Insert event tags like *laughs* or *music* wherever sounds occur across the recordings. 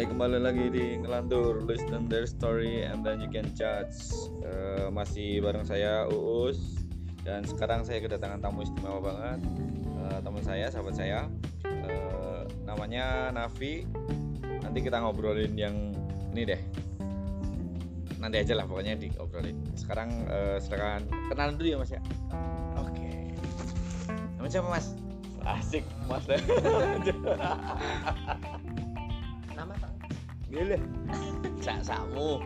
Hai, kembali lagi di Ngelantur. Listen their story and then you can judge. Eh, Masih bareng saya, Uus. Dan sekarang saya kedatangan tamu istimewa banget. Eh, Teman saya, sahabat saya. Eh, Namanya Navi Nanti kita ngobrolin yang ini deh. Nanti aja lah pokoknya diobrolin. Sekarang eh, silakan kenalan dulu ya mas ya. Oke. Nama siapa mas? Asik mas? *laughs* Gila *laughs* Sak sakmu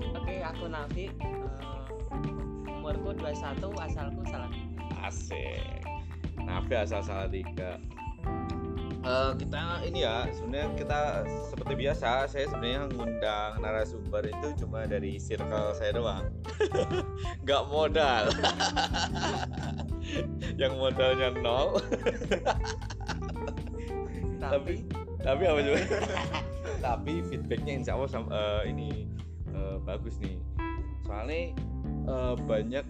Oke, aku Nafi. Eh, umurku 21, asalku Salatiga. Asik. Nafi asal salah tiga. Eh, kita ini ya sebenarnya kita seperti biasa saya sebenarnya ngundang narasumber itu cuma dari circle saya doang *laughs* nggak modal *laughs* yang modalnya nol tapi tapi apa juga tapi feedbacknya insya Allah sam- eh, ini eh, bagus nih. Soalnya eh, banyak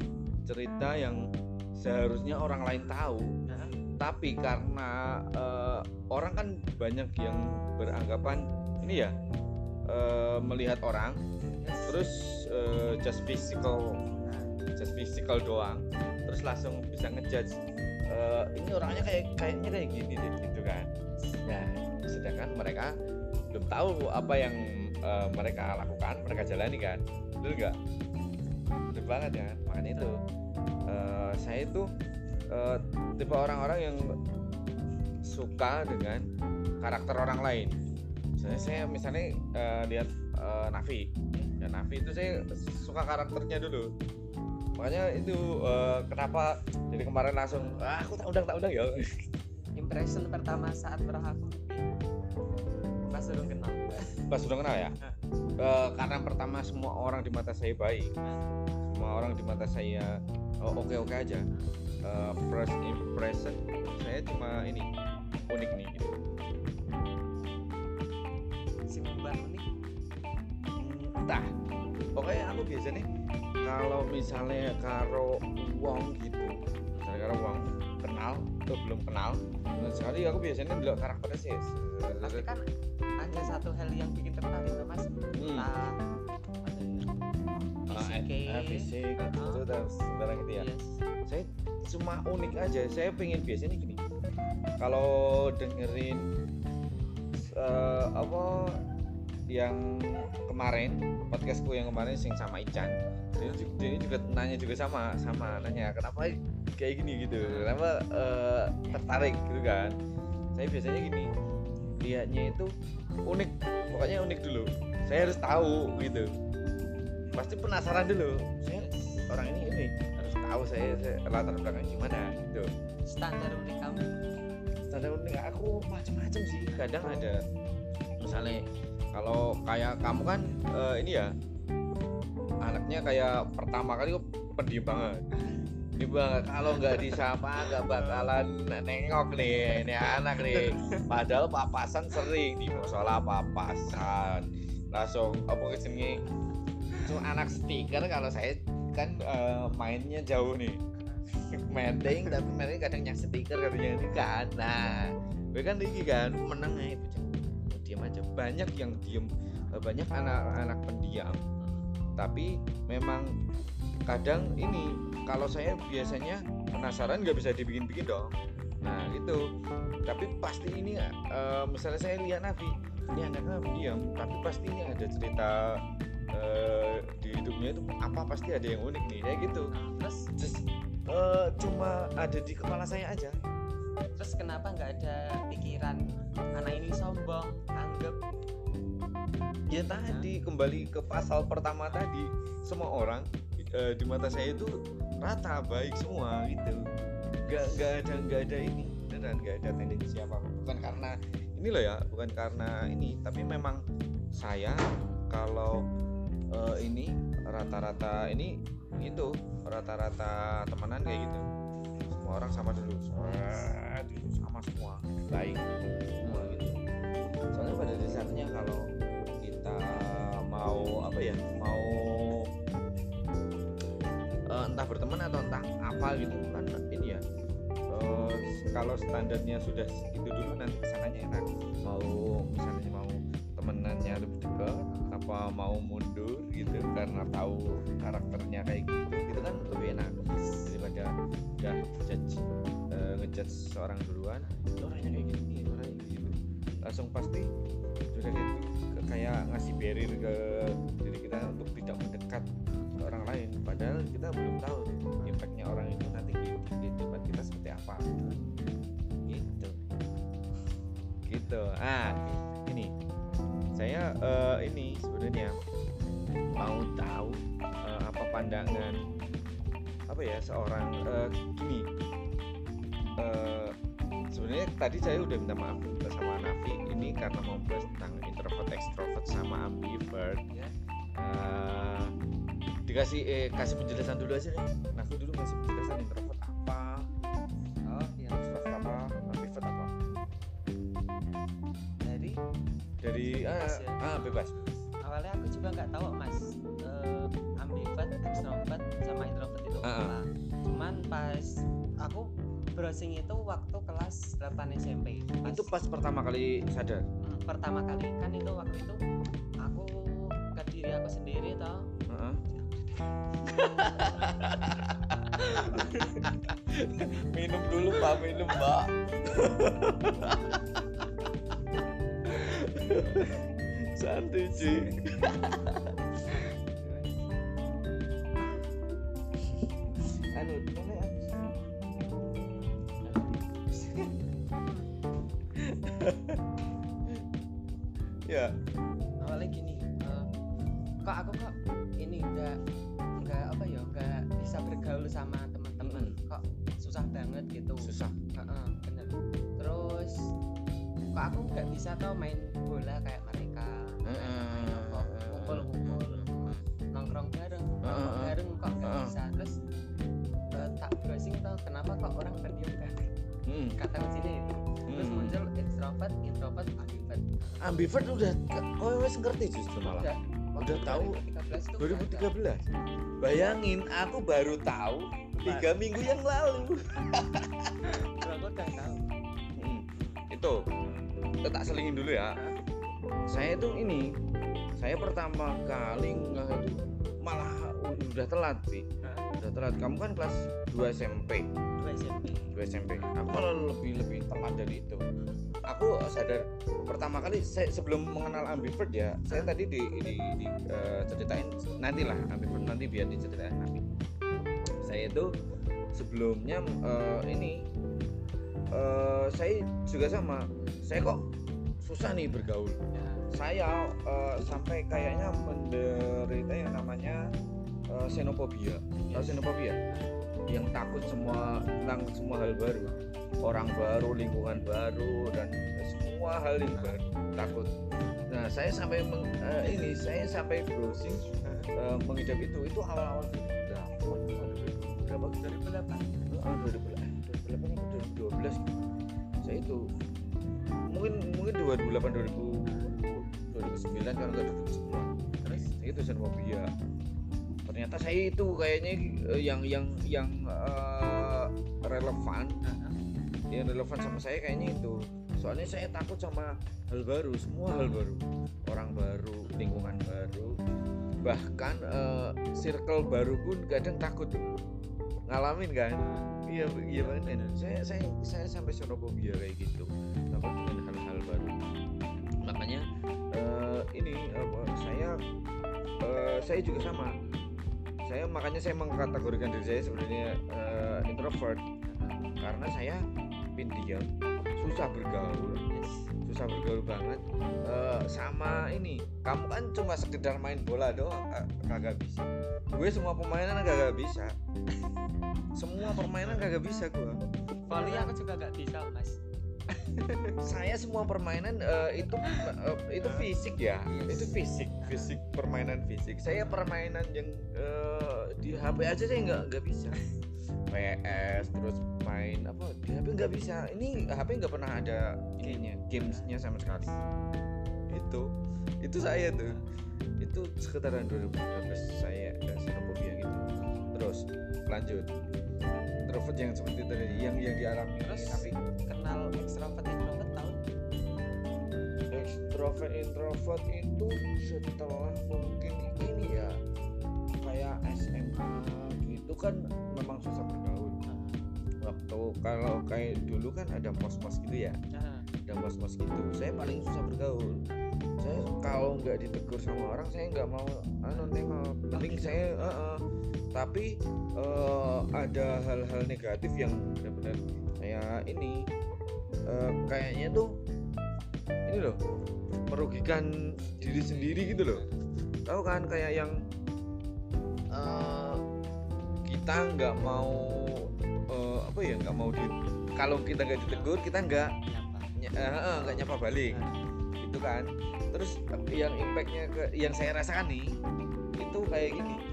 cerita yang seharusnya orang lain tahu Nah, tapi karena eh, orang kan banyak yang beranggapan ini ya eh, melihat orang terus eh, just physical just physical doang terus langsung bisa ngejudge eh, ini orangnya kayak kayaknya kayak gini deh gitu kan. Nah sedangkan mereka belum tahu apa yang eh, mereka lakukan mereka jalani kan? Betul nggak? Betul banget ya makanya itu. Eh, saya itu eh, tipe orang-orang yang suka dengan karakter orang lain. Misalnya saya misalnya eh, lihat eh, Nafi. Dan Nafi itu saya suka karakternya dulu. Makanya itu eh, kenapa jadi kemarin langsung ah, aku tak undang tak undang ya. Impression pertama saat berakhir pas suruh kenal. pas sudah kenal ya Eh, karena pertama semua orang di mata saya baik semua orang di mata saya oke oke aja Eh, first impression saya cuma ini unik nih gitu. Si unik. entah pokoknya aku biasa nih kalau misalnya karo wong gitu misalnya karo wong kenal atau belum kenal sekali aku biasanya dulu karakternya sih Tapi kan ada satu hal yang bikin tertarik tuh mas. Hmm. Entah. Ah, fisik, eh, fisik Ah. itu dan sembarang itu ya. Yes. saya cuma unik aja. Saya pengen biasanya gini. Kalau dengerin eh, apa yang kemarin podcastku yang kemarin sing sama Ican. Dia juga, dia juga nanya juga sama sama nanya kenapa kayak gini? gitu. Kenapa eh, tertarik? gitu kan. Saya biasanya gini. Lihatnya itu unik. Pokoknya unik dulu. Saya harus tahu gitu. Pasti penasaran dulu. Saya orang ini ini harus tahu saya, saya latar belakang gimana gitu. Standar unik kamu. standar unik aku macam-macam sih. Kadang ada. Misalnya kalau kayak kamu kan eh, ini ya anaknya kayak pertama kali kok pendiam banget banget kalau nggak disapa nggak bakalan nengok nih ini anak nih. Padahal papasan sering di musola papasan. Langsung apa ke sini cuma anak stiker kalau saya kan eh, mainnya jauh nih. Meeting tapi kadang nyak stiker katanya ini kan nah gue kan tinggi kan menang aja bocah. diam aja. Banyak yang diem eh, banyak anak-anak pendiam. Tapi memang kadang ini kalau saya biasanya penasaran nggak bisa dibikin-bikin dong. Nah gitu. Tapi pasti ini eh, misalnya saya lihat Navi ini anaknya pendiam tapi pasti ini ada cerita eh, di hidupnya itu apa pasti ada yang unik nih kayak gitu. Terus? Just, eh, cuma ada di kepala saya aja. Terus kenapa nggak ada pikiran anak ini sombong, anggap ya tadi kembali ke pasal pertama tadi semua orang di mata saya itu rata baik semua gitu. Nggak nggak ada nggak ada ini. Beneran nggak ada tendensi apa bukan karena ini loh ya bukan karena ini tapi memang saya kalau eh, ini rata-rata ini itu rata-rata temenan kayak gitu. Semua orang sama dulu semua sama semua baik semua gitu. Soalnya pada dasarnya kalau kita mau apa ya mau eh, entah berteman atau entah apa gitu kan ini ya eh, kalau standarnya sudah itu dulu nanti ke sananya enak. Mau misalnya mau temenannya lebih dekat apa mau mundur gitu karena tahu karakternya kayak gitu itu kan lebih enak. Daripada udah judge eh, ngejudge seorang duluan "Ini orangnya kayak gini ini orangnya gitu. Langsung pasti sudah gitu kayak ngasih barrier ke diri kita untuk tidak mendekat ke orang lain padahal kita belum tahu impactnya orang itu nanti di, di tempat kita seperti apa. Gitu. Gitu. Ah ini. Saya eh, ini sebenarnya mau tahu eh, apa pandangan apa ya seorang eh, gini. Eh, sebenarnya tadi saya udah minta maaf sama Nafi ini karena mau bahas tentang introvert extrovert sama ambivert. Ya. Eh, dikasih eh kasih penjelasan dulu aja nih Nafi dulu kasih penjelasan introvert apa? Oh ya extrovert apa? Ambivert apa? Dari? Dari ah, Bebas ya? ah bebas awalnya aku juga nggak tahu mas. Eh, ambivert extrovert sama introvert itu Ah, ah. apa. Cuman pas aku browsing itu waktu kelas 8 SMP Pas- itu pas pertama kali sadar? Hmm, pertama kali. Kan itu waktu itu *laughs* minum dulu pak minum mbak. Santai cuy *laughs* 2013 tuh udah ada. 2013 bayangin aku baru tahu tiga minggu yang lalu. Aku udah tahu. Hmm, itu. Kita tak selingin dulu ya. Saya itu ini saya pertama kali nggak itu malah udah telat sih udah telat. Kamu kan kelas 2 SMP dua SMP 2 SMP aku malah lebih lebih telat dari itu. Aku sadar pertama kali saya sebelum mengenal ambivert ya saya tadi di, di, di eh, ceritain nanti lah ambivert nanti biar diceritain nanti. Saya itu sebelumnya eh, ini eh, saya juga sama. Saya kok susah nih bergaul. Ya saya eh, sampai kayaknya menderita yang namanya eh, xenophobia. Xenophobia? Yang takut semua tentang semua hal baru. Orang baru lingkungan baru dan semua hal yang baru takut. Nah saya sampai meng- eh, ini saya sampai browsing eh, mengidap itu itu awal-awal berapa berapa 2008 Ah, 2008 eh, 2008 atau 2012 saya itu mungkin mungkin 2008 2000 2009 kalau nggak 2010 terus itu xenophobia ternyata saya itu kayaknya eh, yang yang yang eh, relevan. Yang relevan sama saya kayaknya itu. Soalnya saya takut sama hal baru semua hal baru. Orang baru lingkungan baru. Bahkan eh, circle baru pun kadang takut. Ngalamin kan? Iya iya banget saya saya saya sampai xenophobia kayak gitu ini apa, saya eh, saya juga sama. Saya makanya saya mengkategorikan diri saya sebenarnya eh, introvert. Karena saya pendiam susah bergaul susah bergaul banget. Eh, sama ini kamu kan cuma sekedar main bola doang eh, kagak bisa. Gue semua permainan kagak bisa. *laughs* Semua permainan kagak bisa gue volley aku juga nggak bisa mas saya semua permainan eh, itu eh, itu fisik ya. Yes. itu fisik. Fisik permainan fisik. Saya permainan yang eh, di HP aja saya nggak nggak bisa. PS terus main apa? Di HP nggak bisa. Ini HP nggak pernah ada ininya gamesnya sama sekali. Itu itu saya tuh. Itu sekitaran 2015 saya xenophobia gitu. Terus lanjut introvert yang seperti tadi yang yang dialami Terus? Nafi kenal extrovert introvert tahu extrovert introvert itu setelah mungkin ini ya kayak SMA gitu kan memang susah bergaul. Waktu kalau kayak dulu kan ada pos-pos gitu ya. Nah, ada pos-pos gitu. Saya paling susah bergaul. Saya kalau nggak ditegur sama orang saya nggak mau anu nengok. Mending saya eh, eh. Tapi eh, ada hal-hal negatif yang benar-benar saya ini eh, kayaknya tuh ini loh merugikan diri sendiri gitu loh. Tahu kan kayak yang eh, kita nggak mau eh, apa ya nggak mau di kalau kita nggak ditegur kita nggak kenapa? ny- eh, eh, nggak nyapa balik. Gitu kan. Terus yang impactnya ke yang saya rasakan nih itu kayak gini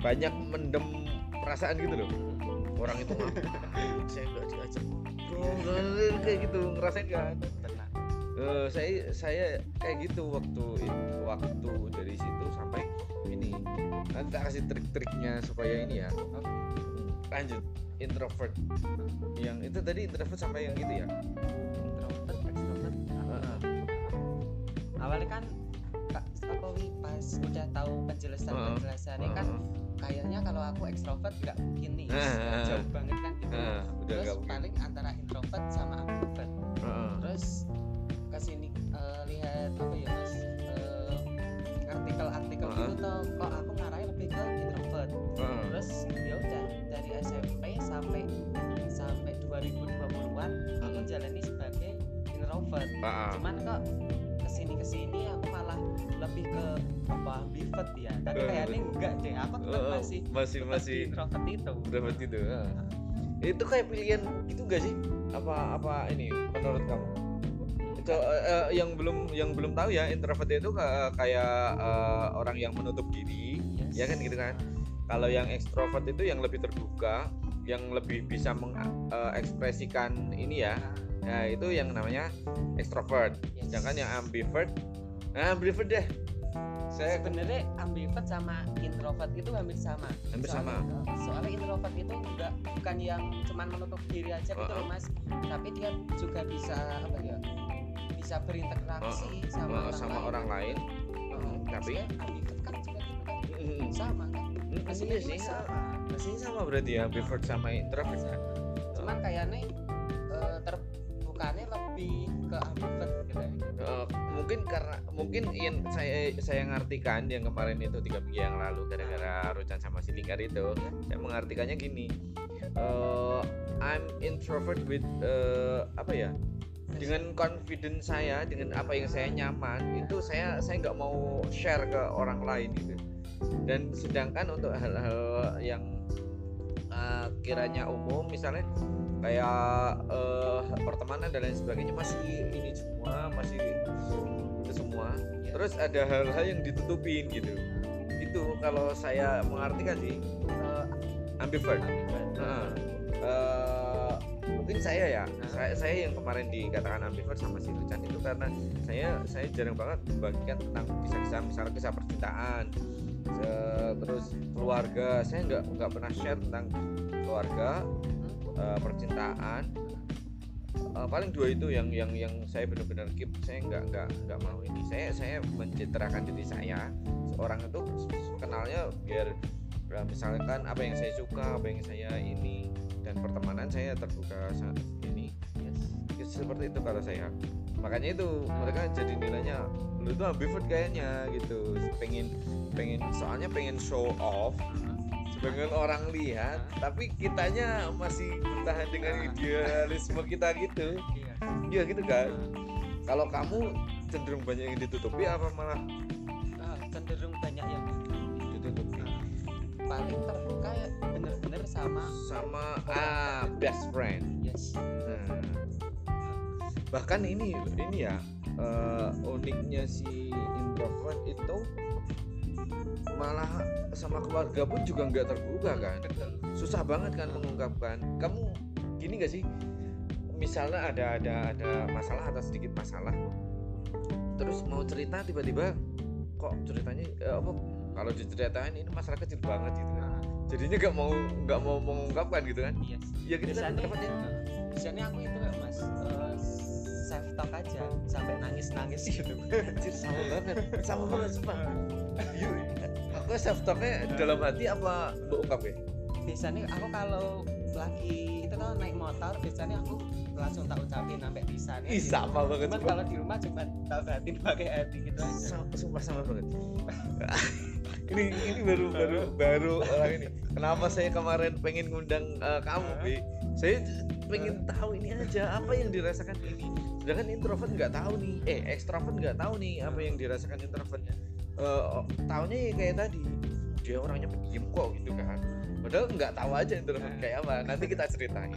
banyak mendem perasaan gitu loh. Orang itu ngapa *laughs* saya nggak diajak ngobrol kayak gitu. Ngerasain kan Tenang. Eh, saya saya kayak gitu waktu waktu dari situ sampai ini. Nanti tak kasih trik-triknya supaya ini ya. Lanjut introvert. Yang itu tadi introvert sampai yang gitu ya? Introvert extrovert. Awalnya kan Kak, apa pas udah tahu penjelasan penjelasannya kan kayaknya kalau aku ekstrovert nggak mungkin nih jauh banget kan gitu udah terus nggak mungkin. paling antara introvert sama ambivert Heeh. terus ke sini eh, lihat apa ya mas eh, artikel-artikel Heeh. gitu toh kok aku ngarahin lebih ke introvert Heeh. terus ya udah dari SMP sampai sampai 2020-an aku jalani sebagai introvert Heeh. cuman kok ke sini ke sini aku malah lebih ke apa ambivert ya tapi Eh. kayaknya enggak deh aku tetap Oh, masih masih tetap masih introvert itu introvert itu heeh. itu kayak pilihan gitu gak sih apa apa ini menurut kamu itu eh, eh, yang belum yang belum tahu ya introvert itu ka- kayak eh, orang yang menutup diri Yes. ya kan gitu kan kalau yang ekstrovert itu yang lebih terbuka yang lebih bisa mengekspresikan ini ya nah itu yang namanya ekstrovert Yes. sedangkan yang ambivert nah ambivert deh. Saya sebenarnya ambivert sama introvert itu hampir sama. Hampir soalnya, sama. Soalnya introvert itu enggak bukan yang cuman menutup diri aja gitu loh mas. Tapi dia juga bisa apa ya bisa berinteraksi sama, Eh, orang, sama lain. orang lain. Heeh. tapi ambivert kan juga gitu kan? Sama kan? Maksudnya iya sih. sama. Aslinya sama berarti ya ambivert sama introvert. Kan cuman kayaknya eh, terbukanya lebih ke ambivert gitu ya. Eh, mungkin karena mungkin yang saya saya ngartikan yang kemarin itu tiga minggu yang lalu gara-gara Rucan sama si Lingkar itu saya mengartikannya gini eh, I'm introvert with eh, apa ya dengan confidence saya dengan apa yang saya nyaman itu saya saya nggak mau share ke orang lain gitu. Dan sedangkan untuk hal-hal yang eh, kiranya umum misalnya kayak eh, pertemanan dan lain sebagainya masih ini semua masih itu semua. Ya. terus ada hal-hal yang ditutupin gitu. Itu kalau saya mengartikan sih Eh, ambivert. Nah, eh, mungkin saya ya. Saya, saya yang kemarin dikatakan ambivert sama si Lucan itu karena saya saya jarang banget membagikan tentang kisah-kisah misalnya kisah percintaan terus keluarga. Saya nggak nggak pernah share tentang keluarga eh, percintaan Eh, paling dua itu yang yang yang saya benar-benar keep. Saya nggak nggak nggak mau ini. Saya saya mencitrakan diri saya. Seorang itu kenalnya biar ya, misalkan apa yang saya suka apa yang saya ini dan pertemanan saya terbuka saat ini. Yes. Seperti itu kalau saya. Makanya itu mereka jadi nilainya lu tuh ambivert kayaknya gitu. Pengen pengen soalnya pengen show off sebagian orang lihat tapi kitanya masih bertahan dengan Ah. idealisme kita gitu. Iya. iya gitu kan kalau kamu cenderung banyak yang ditutupi apa malah? Ah, cenderung banyak yang ditutupi. Paling terbuka ya bener-bener sama sama ah best friend. Yes. Nah, bahkan ini ini ya eh, uniknya si introvert itu malah sama keluarga pun juga nggak terbuka kan? Susah banget kan mengungkapkan. Kamu gini gak sih? Misalnya ada ada ada masalah atau sedikit masalah terus mau cerita tiba-tiba kok ceritanya eh, apa kalau diceritain ini masalah kecil banget gitu kan. Nah, jadinya nggak mau nggak mau mengungkapkan gitu kan? Yes ya gitu kan biasanya aku itu kayak mas eh, self talk aja sampai nangis nangis gitu. *laughs* Anjir sama banget sama banget sumpah. Yuk, aku self talknya dalam hati apa mbok ungkap ya? Biasanya aku kalau lagi itu tau naik motor biasanya aku langsung tak ucapin sampai bisa Ih sama banget cuman kalau di rumah cuma tak batin pakai hati gitu aja. Sama, sumpah sama banget. *laughs* Ini ini baru baru baru orang ini. Kenapa saya kemarin pengen ngundang eh, kamu bi? Saya pengen tahu ini aja apa yang dirasakan ini? Sedangkan introvert nggak tahu nih. Eh ekstrovert nggak tahu nih apa yang dirasakan introvertnya Eh tahunya ya kayak tadi dia orangnya pendiam kok gitu kan. Padahal nggak tahu aja introvert kayak apa. Nanti kita ceritain.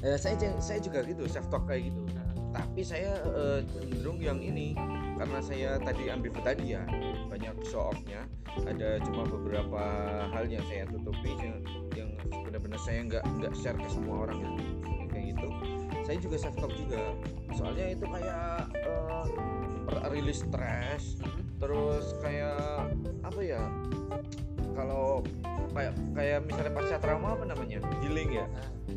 Eh, saya saya juga gitu self talk kayak gitu. Tapi saya eh, cenderung yang ini karena saya tadi ambivert tadi ya banyak show off-nya ada cuma beberapa hal yang saya tutupi yang, yang benar-benar saya nggak nggak share ke semua orang kayak gitu. Saya juga self talk juga. Soalnya itu kayak per- rilis stres terus kayak apa ya kalau kayak kayak misalnya pasca trauma apa namanya? Healing ya?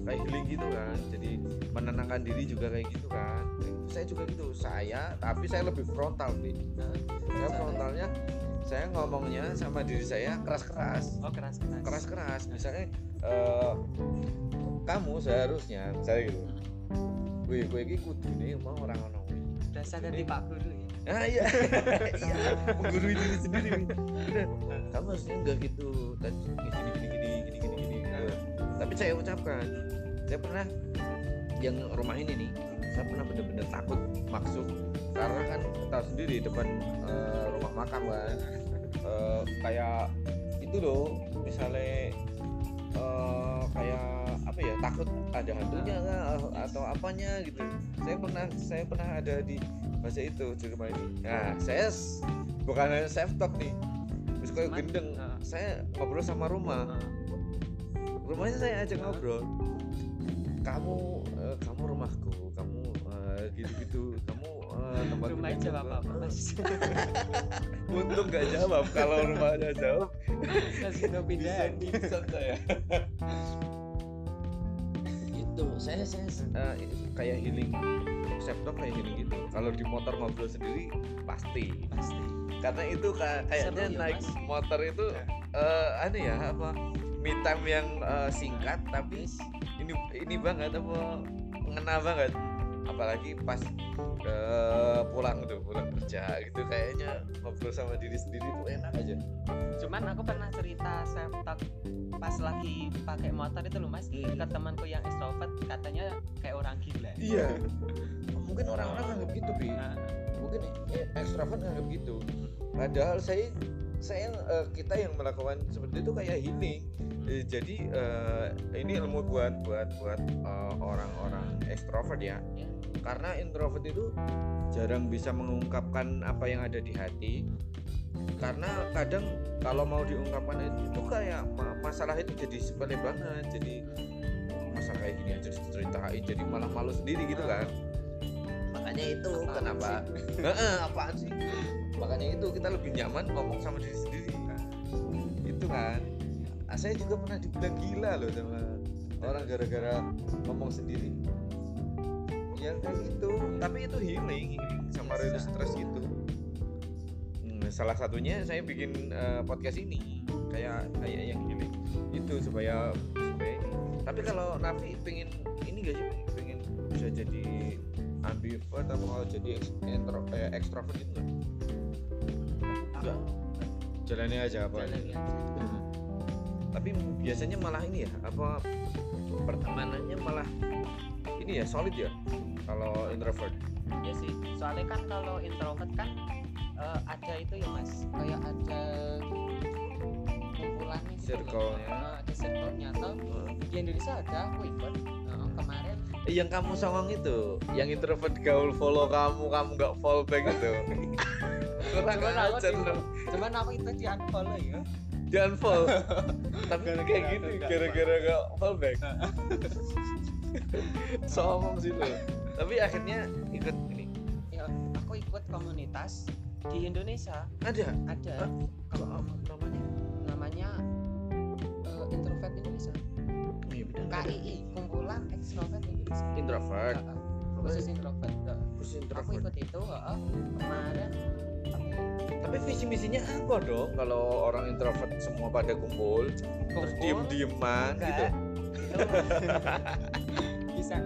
Kayak healing gitu kan jadi menenangkan diri juga kayak gitu kan. Saya juga gitu saya tapi saya lebih frontal nih saya frontalnya saya ngomongnya sama diri saya keras-keras. Oh keras keras keras-keras. Misalnya eh, kamu seharusnya misalnya gitu Wih, gue ini kudu nih mau orang ono dasar dari pak guru ya Ah *laughs* iya, iya, menggurui diri sendiri. Udah, kamu harusnya enggak gitu. Dan gini gini gini gini gini gini gini. gitu. Tapi saya ucapkan, saya pernah yang rumah ini nih, saya pernah bener-bener takut masuk karena kan tahu sendiri depan eh, rumah makam kan, Eh, kayak itu loh, misalnya eh, kayak apa ya takut ada hantunya kah, atau apanya gitu. Saya pernah saya pernah ada di masa itu di rumah ini nah saya s- bukan hanya self talk nih. Terus kayak gendeng uh. saya ngobrol sama rumah rumahnya saya ajak ngobrol. Kamu eh, kamu rumahku kamu eh, gitu-gitu kamu eh, tempat rumah jawab gua." apa mas? *laughs* Untung nggak jawab kalau rumahnya jawab. Bisa saya *laughs* itu saya saya eh, kayak healing talk kayak healing gitu. Kalau di motor ngobrol sendiri pasti. Pasti. Karena itu ka- kayaknya Seru ya, naik Mas. motor itu eh aneh ya apa me time yang eh, singkat tapi ini ini banget apa ngena banget apalagi pas eh, pulang tuh pulang kerja gitu kayaknya ngobrol sama diri sendiri tuh enak aja. Cuman aku pernah cerita talk pas lagi pakai motor itu loh mas Hmm. ke temanku yang extrovert katanya kayak orang gila. Iya. Mungkin orang-orang nganggap gitu bi. Nah, mungkin eh, ekstrovert nganggap gitu. Padahal saya saya eh, kita yang melakukan seperti itu kayak healing Eh, jadi eh, ini ilmu buat buat buat eh, orang-orang ekstrovert ya. Ya. karena introvert itu jarang bisa mengungkapkan apa yang ada di hati. Karena kadang kalau mau diungkapkan itu kayak ma- masalah itu jadi sepele banget. Jadi masalah kayak gini aja diceritain jadi malah malu sendiri gitu kan. Makanya itu Apaan kenapa? Heeh, apaan sih makanya itu kita lebih nyaman ngomong sama diri sendiri itu kan. Ah, saya juga pernah dibilang gila loh sama orang gara-gara ngomong sendiri. Ya kayak gitu. Tapi itu healing healing sama rilis stres gitu. Hmm, salah satunya saya bikin eh, podcast ini. Kayak kayak yang healing itu supaya supaya ini. Tapi kalau Nafi pengen ini gak sih pengen bisa jadi ambivert atau mau jadi intro, eh, extrovert gitu nggak? Enggak. Jalani aja apa? jalan ya. Tapi biasanya malah ini ya, apa pertemanannya malah ini ya solid ya kalau introvert. ya sih soalnya kan kalau introvert kan eh, ada itu ya mas kayak ada kumpulannya gitu loh. Circle-nya. Eh, ada circle-nya atau di Indonesia ada Eh, kemarin yang kamu songong itu, yang introvert gaul follow kamu, kamu nggak follow back itu. Kurang Cuman aku lo. cuman aku itu di unfollow ya Di unfollow. *laughs* Tapi Gara-gara kayak aku gitu, nggak gara-gara gak follow back. *laughs* Songong sih lo. Tapi akhirnya ikut ini. ya aku ikut komunitas di Indonesia Ada. ada Hah? Kok namanya? namanya eh, introvert. KII kumpulan ekstrovert Indonesia Introvert. Heeh. khusus introvert khusus aku introvert ikut itu heeh. kemarin tapi visi misinya apa dong kalau orang introvert semua pada kumpul terus diem dieman gitu Itu *laughs* bisa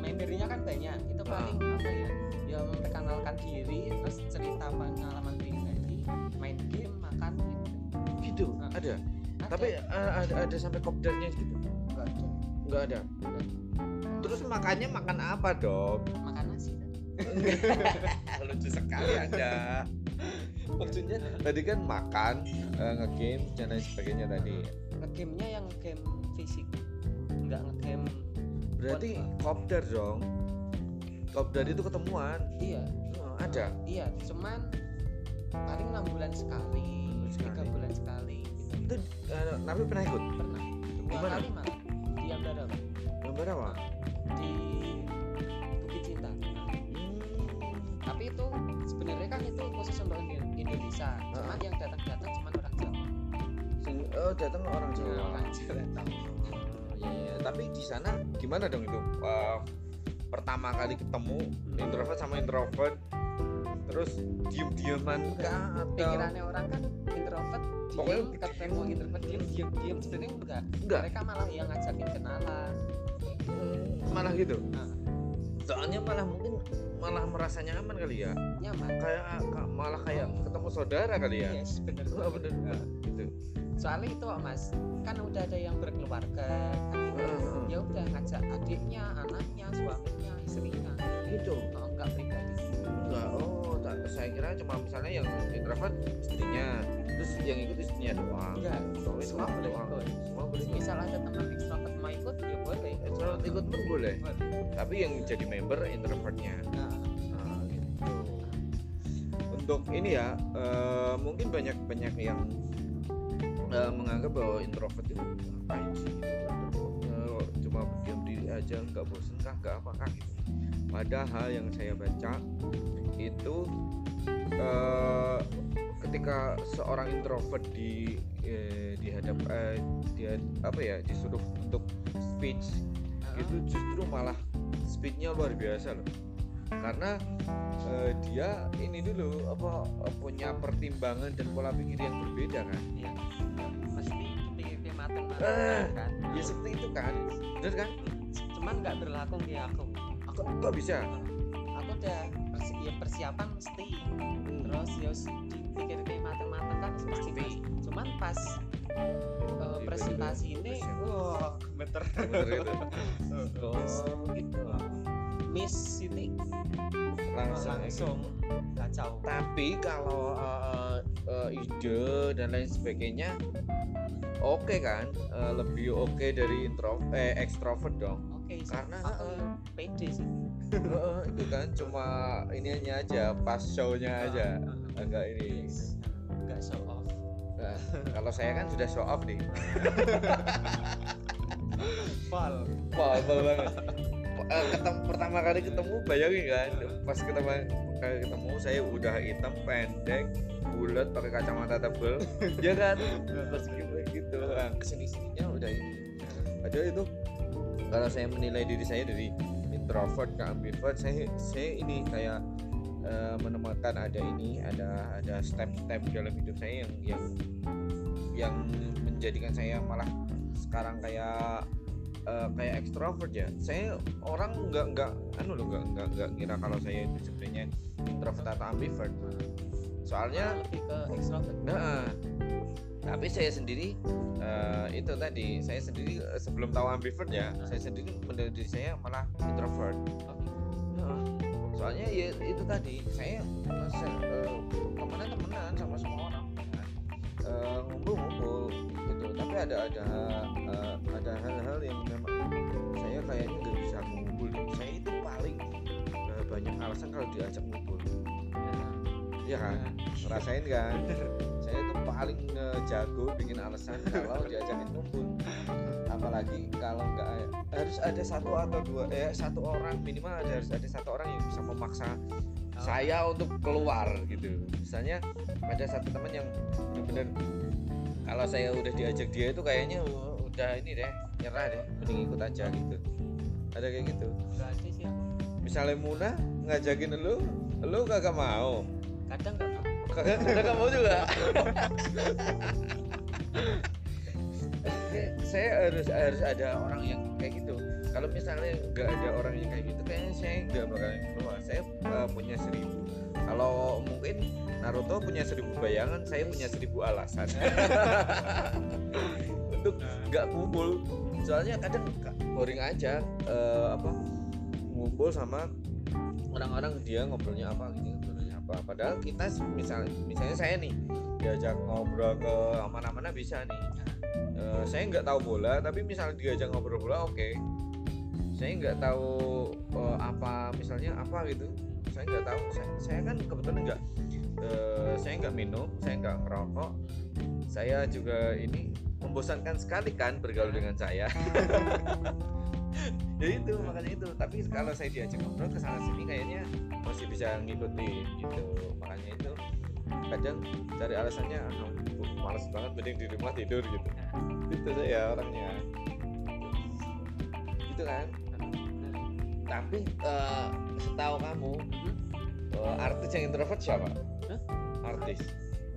membernya kan banyak itu Ah. paling apa ya ya memperkenalkan diri terus cerita pengalaman pribadi main game makan gitu. gitu Ah. ada Ada. tapi uh, ada ada sampai kopdarnya gitu Nggak ada. Nggak ada. Terus makannya makan apa dong makan nasi kan? *laughs* lucu sekali anda. Maksudnya? Tadi kan makan eh, ngegame dan lain sebagainya tadi. Ngegamenya yang game fisik. Nggak ngegame berarti kopdar dong. Kopdar itu ketemuan. Iya. Oh, ada? Iya cuman paling enam bulan sekali tiga bulan sekali gitu. itu Nabi pernah ikut? Pernah. Dua Di mana? kali malah di Ambara Pak. gambar apa di Bukit Cinta. Tapi itu sebenarnya kan itu khusus untuk Indo- Indonesia. Cuman yang datang-datang cuman orang Jawa. Sing, oh datang orang Jawa. Nah, orang Jawa. Oh, iya, iya. tapi di sana gimana dong itu? Eh, pertama kali ketemu introvert sama introvert terus diem dieman kah atau pikirannya orang kan introvert Pokoknya ketemu introvert diem diem diem sebenarnya enggak. Enggak. Mereka malah yang ngajakin kenalan. Hmm, malah gitu? Nah. soalnya malah mungkin malah merasa nyaman kali ya? Nyaman. Kayak ka- malah kayak ketemu saudara kali ya? Yes bener Oh, bener Nah, gitu. Soalnya itu mas kan udah ada yang berkeluarga kan gitu. Heeh. ya udah ngajak adiknya anaknya suaminya istrinya. Gitu? Oh, enggak pribadi. Enggak oh tak, saya kira cuma misalnya yang introvert istrinya terus yang ikut istrinya doang enggak Oh, itu semua boleh doang. ikut semua boleh ikut misal ada teman extrovert mau ikut ya boleh introvert ikut pun boleh Boleh. tapi yang jadi member introvertnya nah, Nah, gitu. Untuk ini ya, eh, mungkin banyak banyak yang eh, menganggap bahwa introvert itu ngapain sih? Eh, cuma berdiam diri aja, nggak bosen kah, nggak apa kah gitu. Padahal yang saya baca itu eh, ketika seorang introvert di eh, dihadap eh, dia apa ya disuruh untuk speech itu justru malah speednya luar biasa loh. Karena eh, dia ini dulu apa punya pertimbangan dan pola pikir yang berbeda kan? Iya. Mesti pikir mateng Eh. kan? ya seperti itu kan? Bener kan? Cuman nggak berlaku di aku aku kok bisa? Aku udah persi- ya persiapan mesti. Terus ya dipikir kayak mateng-mateng kan mesti Pasti. mas. cuman pas eh, presentasi ini wah gemeter. Bener itu. *laughs* Terus oh gitu Miss Siti. Langsung. Langsung. Kacau. Tapi kalau eh, eh, ide dan lain sebagainya oke kan? Eh, lebih oke dari intro eh ekstrovert dong sih. Karena, aku eh, pede sih Eh, itu kan cuma ini hanya aja pas show-nya aja agak ini Yes. nggak show off Nah, kalau saya kan sudah show off nih *laughs* Wah, apa banget. Eh, ketemu pertama kali ketemu bayangin kan, pas ketemu kali ketemu saya udah hitam pendek, bulat pakai kacamata tebel, *laughs* ya kan? Pas gitu, gitu. Nah, ke sini sininya udah ini. Padahal itu kalau saya menilai diri saya dari introvert ke ambivert, saya saya ini kayak eh, menemukan ada ini, ada ada step-step dalam hidup saya yang yang yang menjadikan saya malah sekarang kayak eh, kayak ekstrovert ya. Saya orang nggak nggak anu loh nggak nggak nggak kira kalau saya itu sebenarnya introvert atau ambivert. Soalnya lebih ke extrovert nah tapi saya sendiri eh, itu tadi saya sendiri eh, sebelum tahu ambivert ya saya sendiri diri saya malah introvert. Soalnya ya itu tadi saya se- eh, temenan temenan sama semua orang Eh, ngumpul-ngumpul gitu. Tapi ada ada eh, ada hal-hal yang memang saya kayaknya nggak bisa ngumpul. Saya itu paling eh, banyak alasan kalau diajak ngumpul. Ya kan? Ngerasain kan *laughs* saya itu paling jago bikin alasan kalau diajakin ngumpul apalagi kalau nggak harus ada satu atau dua eh satu orang minimal ada harus ada satu orang yang bisa memaksa saya untuk keluar gitu. Misalnya ada satu teman yang benar-benar kalau saya udah diajak dia itu kayaknya uh, udah ini deh nyerah deh mending ikut aja gitu. Ada kayak gitu. Misalnya Muna ngajakin lu lu kagak mau? Kadang nggak mau kagak mau juga. Saya harus harus ada orang yang kayak gitu. Kalau misalnya nggak ada orang yang kayak gitu kayaknya saya nggak bakalan keluar. Saya uh, punya seribu. Kalau mungkin Naruto punya seribu bayangan saya punya seribu alasan. *laughs* Untuk nggak kumpul. Soalnya kadang boring aja uh, apa ngumpul sama orang-orang dia ngobrolnya apa gitu apa. Padahal kita misalnya misalnya saya nih diajak ngobrol ke mana-mana bisa nih. Uh, saya nggak tahu bola tapi misalnya diajak ngobrol bola oke. Okay. saya nggak tahu uh, apa misalnya apa gitu. Saya nggak tahu saya, saya kan kebetulan nggak uh, saya nggak minum saya nggak ngerokok. Saya juga ini membosankan sekali kan bergaul dengan saya *laughs* ya itu makanya itu. Tapi kalau saya diajak ngobrol ke sana sini kayaknya masih bisa ngikutin gitu. Makanya itu kadang cari alasannya ah, males banget mending di rumah tidur gitu. Itu saya orangnya. Gitu kan? Tapi uh, setahu kamu uh, artis yang introvert siapa? Hah? artis.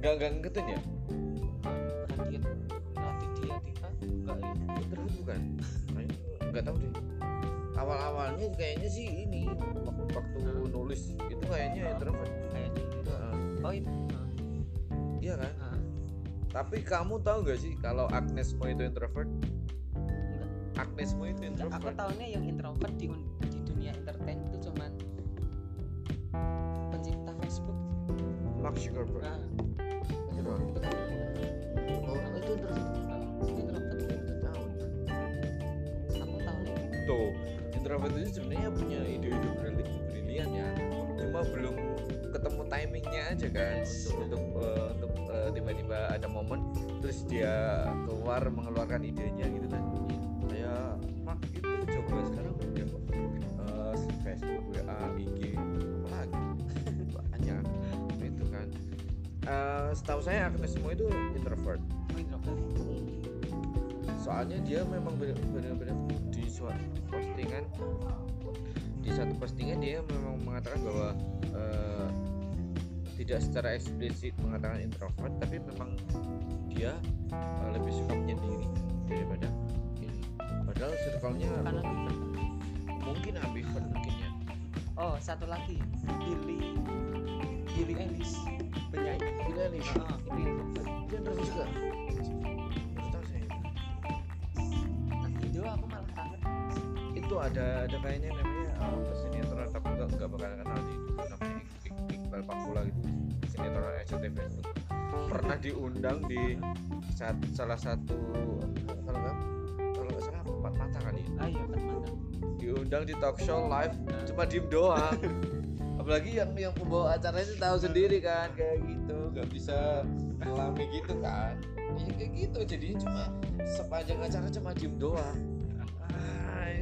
Nggak nggak ngikutin ya? Radit Radit dia Tika. Enggak ya. Introvert bukan? *laughs* Nggak tahu deh awal awalnya kayaknya sih ini wak- waktu nulis itu kayaknya introvert. Kayaknya gitu. Heeh. oh ini iya kan? Ah, tapi kamu tahu nggak sih kalau Agnes Mo itu introvert. Agnes Mo itu Enggak, aku introvert. tahunya yang introvert di di dunia entertain itu cuman pencipta Facebook. Mark Zuckerberg. Nah itu oh. Itu introvert introvert introvert itu sebenarnya punya ide-ide brili- brilian ya. Cuma belum ketemu timingnya aja kan. Untuk untuk eh, untuk eh, tiba-tiba ada momen terus dia keluar mengeluarkan idenya gitu kan. Kayak Mark itu coba sekarang udah eh, Facebook WA IG lagi? *laughs* Banyak itu kan. Eh, setahu saya Agnes Mo itu introvert. Oh, introvert soalnya dia memang benar-benar di suatu postingan di satu postingan dia memang mengatakan bahwa eh, tidak secara eksplisit mengatakan introvert tapi memang dia eh, lebih suka menyendiri daripada ini padahal circle-nya mungkin ambivert mungkin ya. Oh satu lagi. Billy Billy Ellis penyanyi. Billie Eilish. Ah itu introvert dia introvert juga itu ada ada kayaknya namanya uh, sinetron tapi nggak nggak bakal kenal di itu namanya Iqbal Pakula gitu sinetron SCTV itu pernah diundang di sat- salah satu kalau nggak kalau nggak salah empat mata kali ya. Ah iya kan mana diundang di talk show live cuma diem doang. Apalagi yang yang pembawa acaranya itu tahu sendiri kan kayak gitu nggak bisa ngelami gitu kan. Ya kayak gitu jadinya cuma sepanjang acara cuma diem doang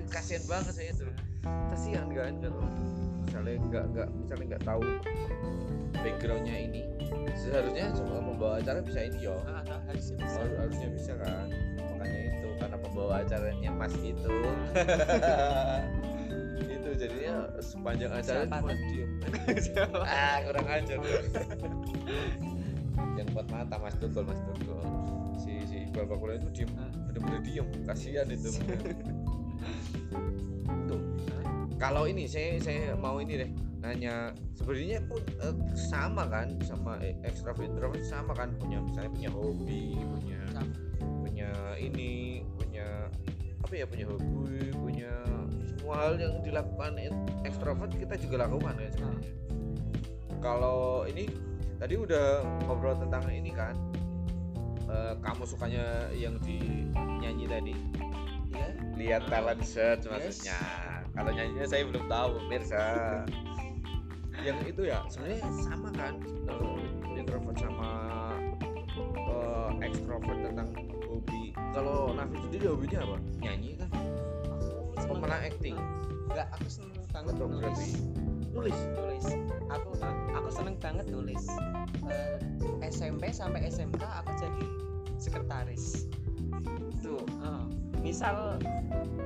kasihan banget saya itu. Kasihan kan kalau misalnya nggak nggak misalnya nggak tahu backgroundnya ini seharusnya cuma pembawa acara bisa ini yo. Ah ada harusnya bisa. Harus- harusnya bisa kan. Makanya itu karena pembawa acaranya mas itu. *laughs* Itu jadinya sepanjang acara Siapa cuma diem. *laughs* Ah kurang ajar yang buat mata mas Tukul mas Tukul. Si si Iqbal Bakula itu diem. Ah. bener-bener diem. Kasihan itu *laughs* kalau ini saya saya mau ini deh nanya. Sebenarnya pun eh, sama kan sama extrovert introvert sama kan punya misalnya punya hobi punya Sama. punya ini punya apa ya punya hobi punya semua hal yang dilakukan extrovert kita juga lakukan kan sebenarnya. Kalau ini tadi udah ngobrol tentang ini kan eh, kamu sukanya yang di nyanyi tadi. Ya lihat talent search Yes. maksudnya kalau nyanyinya saya belum tahu pemirsa. Yang itu ya sebenarnya sama kan eh, introvert sama eh, extrovert tentang hobi. Kalau Nafi sendiri hobinya apa? Nyanyi kan aku malah acting. Enggak aku seneng banget Atau nulis. berarti? Nulis nulis. Aku aku seneng banget nulis. Eh, SMP sampai SMK aku jadi sekretaris. Tuh. Oh, misal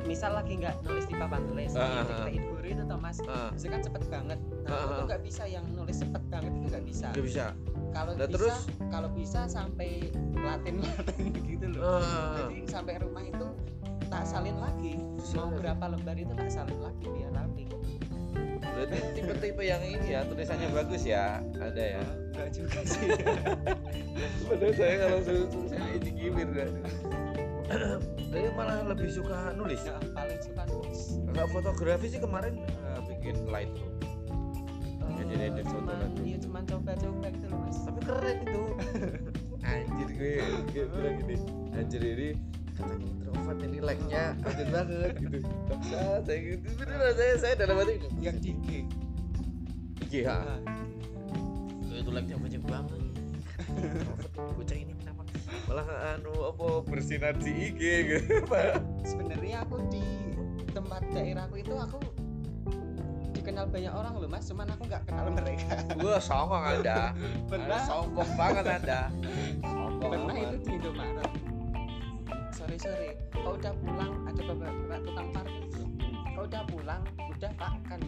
misal lagi nggak nulis di papan tulis ah, dikiriin guru itu toh mas Ah, Bisa kan cepet banget. Nah Ah, aku ah. nggak bisa yang nulis cepet banget itu nggak bisa. Nggak bisa. Kalau bisa terus? kalau bisa sampai latin latin *laughs* gitu loh. Ah, jadi sampai rumah itu tak salin lagi. Mau berapa lembar itu tak salin lagi biar rapi. Berarti *laughs* tipe-tipe yang ini ya tulisannya bagus ya ada ya? Enggak juga sih. *laughs* Padahal saya kalau tulisannya ini gimir kan saya malah lebih suka nulis. Ya, paling suka nulis. Kalau fotografi sih kemarin eh, bikin Lightroom Jadi Eh, edit foto nanti. iya cuman coba-coba gitu loh mas. Tapi keren itu. *laughs* Anjir gue gue bilang gini anjir ini katanya introvert ini like-nya anjir banget gitu. Bangsa, saya gitu. Beneran saya saya dalam hati yang IG iya Nah, itu like-nya banyak banget. *laughs* Introvert bocah ini malah anu apa bersinar di IG gitu. Sebenarnya aku di tempat daerahku itu aku dikenal banyak orang loh mas. Cuman aku nggak kenal mereka. Gua songong anda. Pernah. Sombong banget anda. Sombong pernah itu di Indomaret. Sore sore kau udah pulang ada beberapa tukang parkir kau udah pulang udah pak kan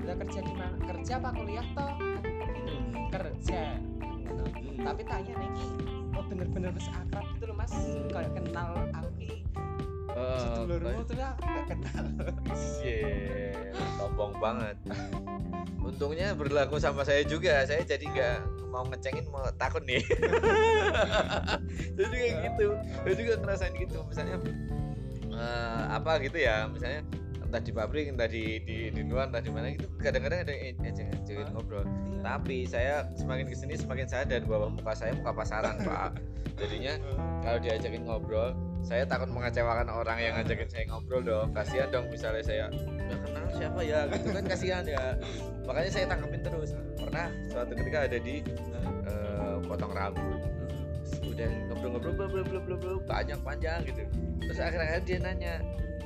udah kerja di mana kerja apa kuliah toh gitu. kerja Gitu. tapi tanya nih oh bener-bener wis akrab gitu loh mas kayak kenal aku Ki. Eh, sedulurmu tuh aku gak kenal Iya, sombong banget. Untungnya berlaku sama saya juga. Saya jadi nggak mau ngecengin, mau takut nih. *laughs* jadi kayak gitu. Saya juga ngerasain gitu. Misalnya eh, apa gitu ya, misalnya entah di pabrik, entah di di di luar, entah di mana gitu. Kadang-kadang ada yang ejeng-ejengin ngobrol. Iya. Tapi saya semakin ke sini semakin sadar bahwa muka saya muka pasaran, *laughs* Pak. Jadinya kalau diajakin ngobrol saya takut mengecewakan orang yang ngajakin saya ngobrol dong kasihan dong misalnya saya nggak kenal siapa ya gitu kan kasihan ya makanya saya tangkapin terus pernah suatu ketika ada di eh, potong rambut udah ngobrol-ngobrol bla bla bla bla bla panjang panjang gitu terus akhirnya dia nanya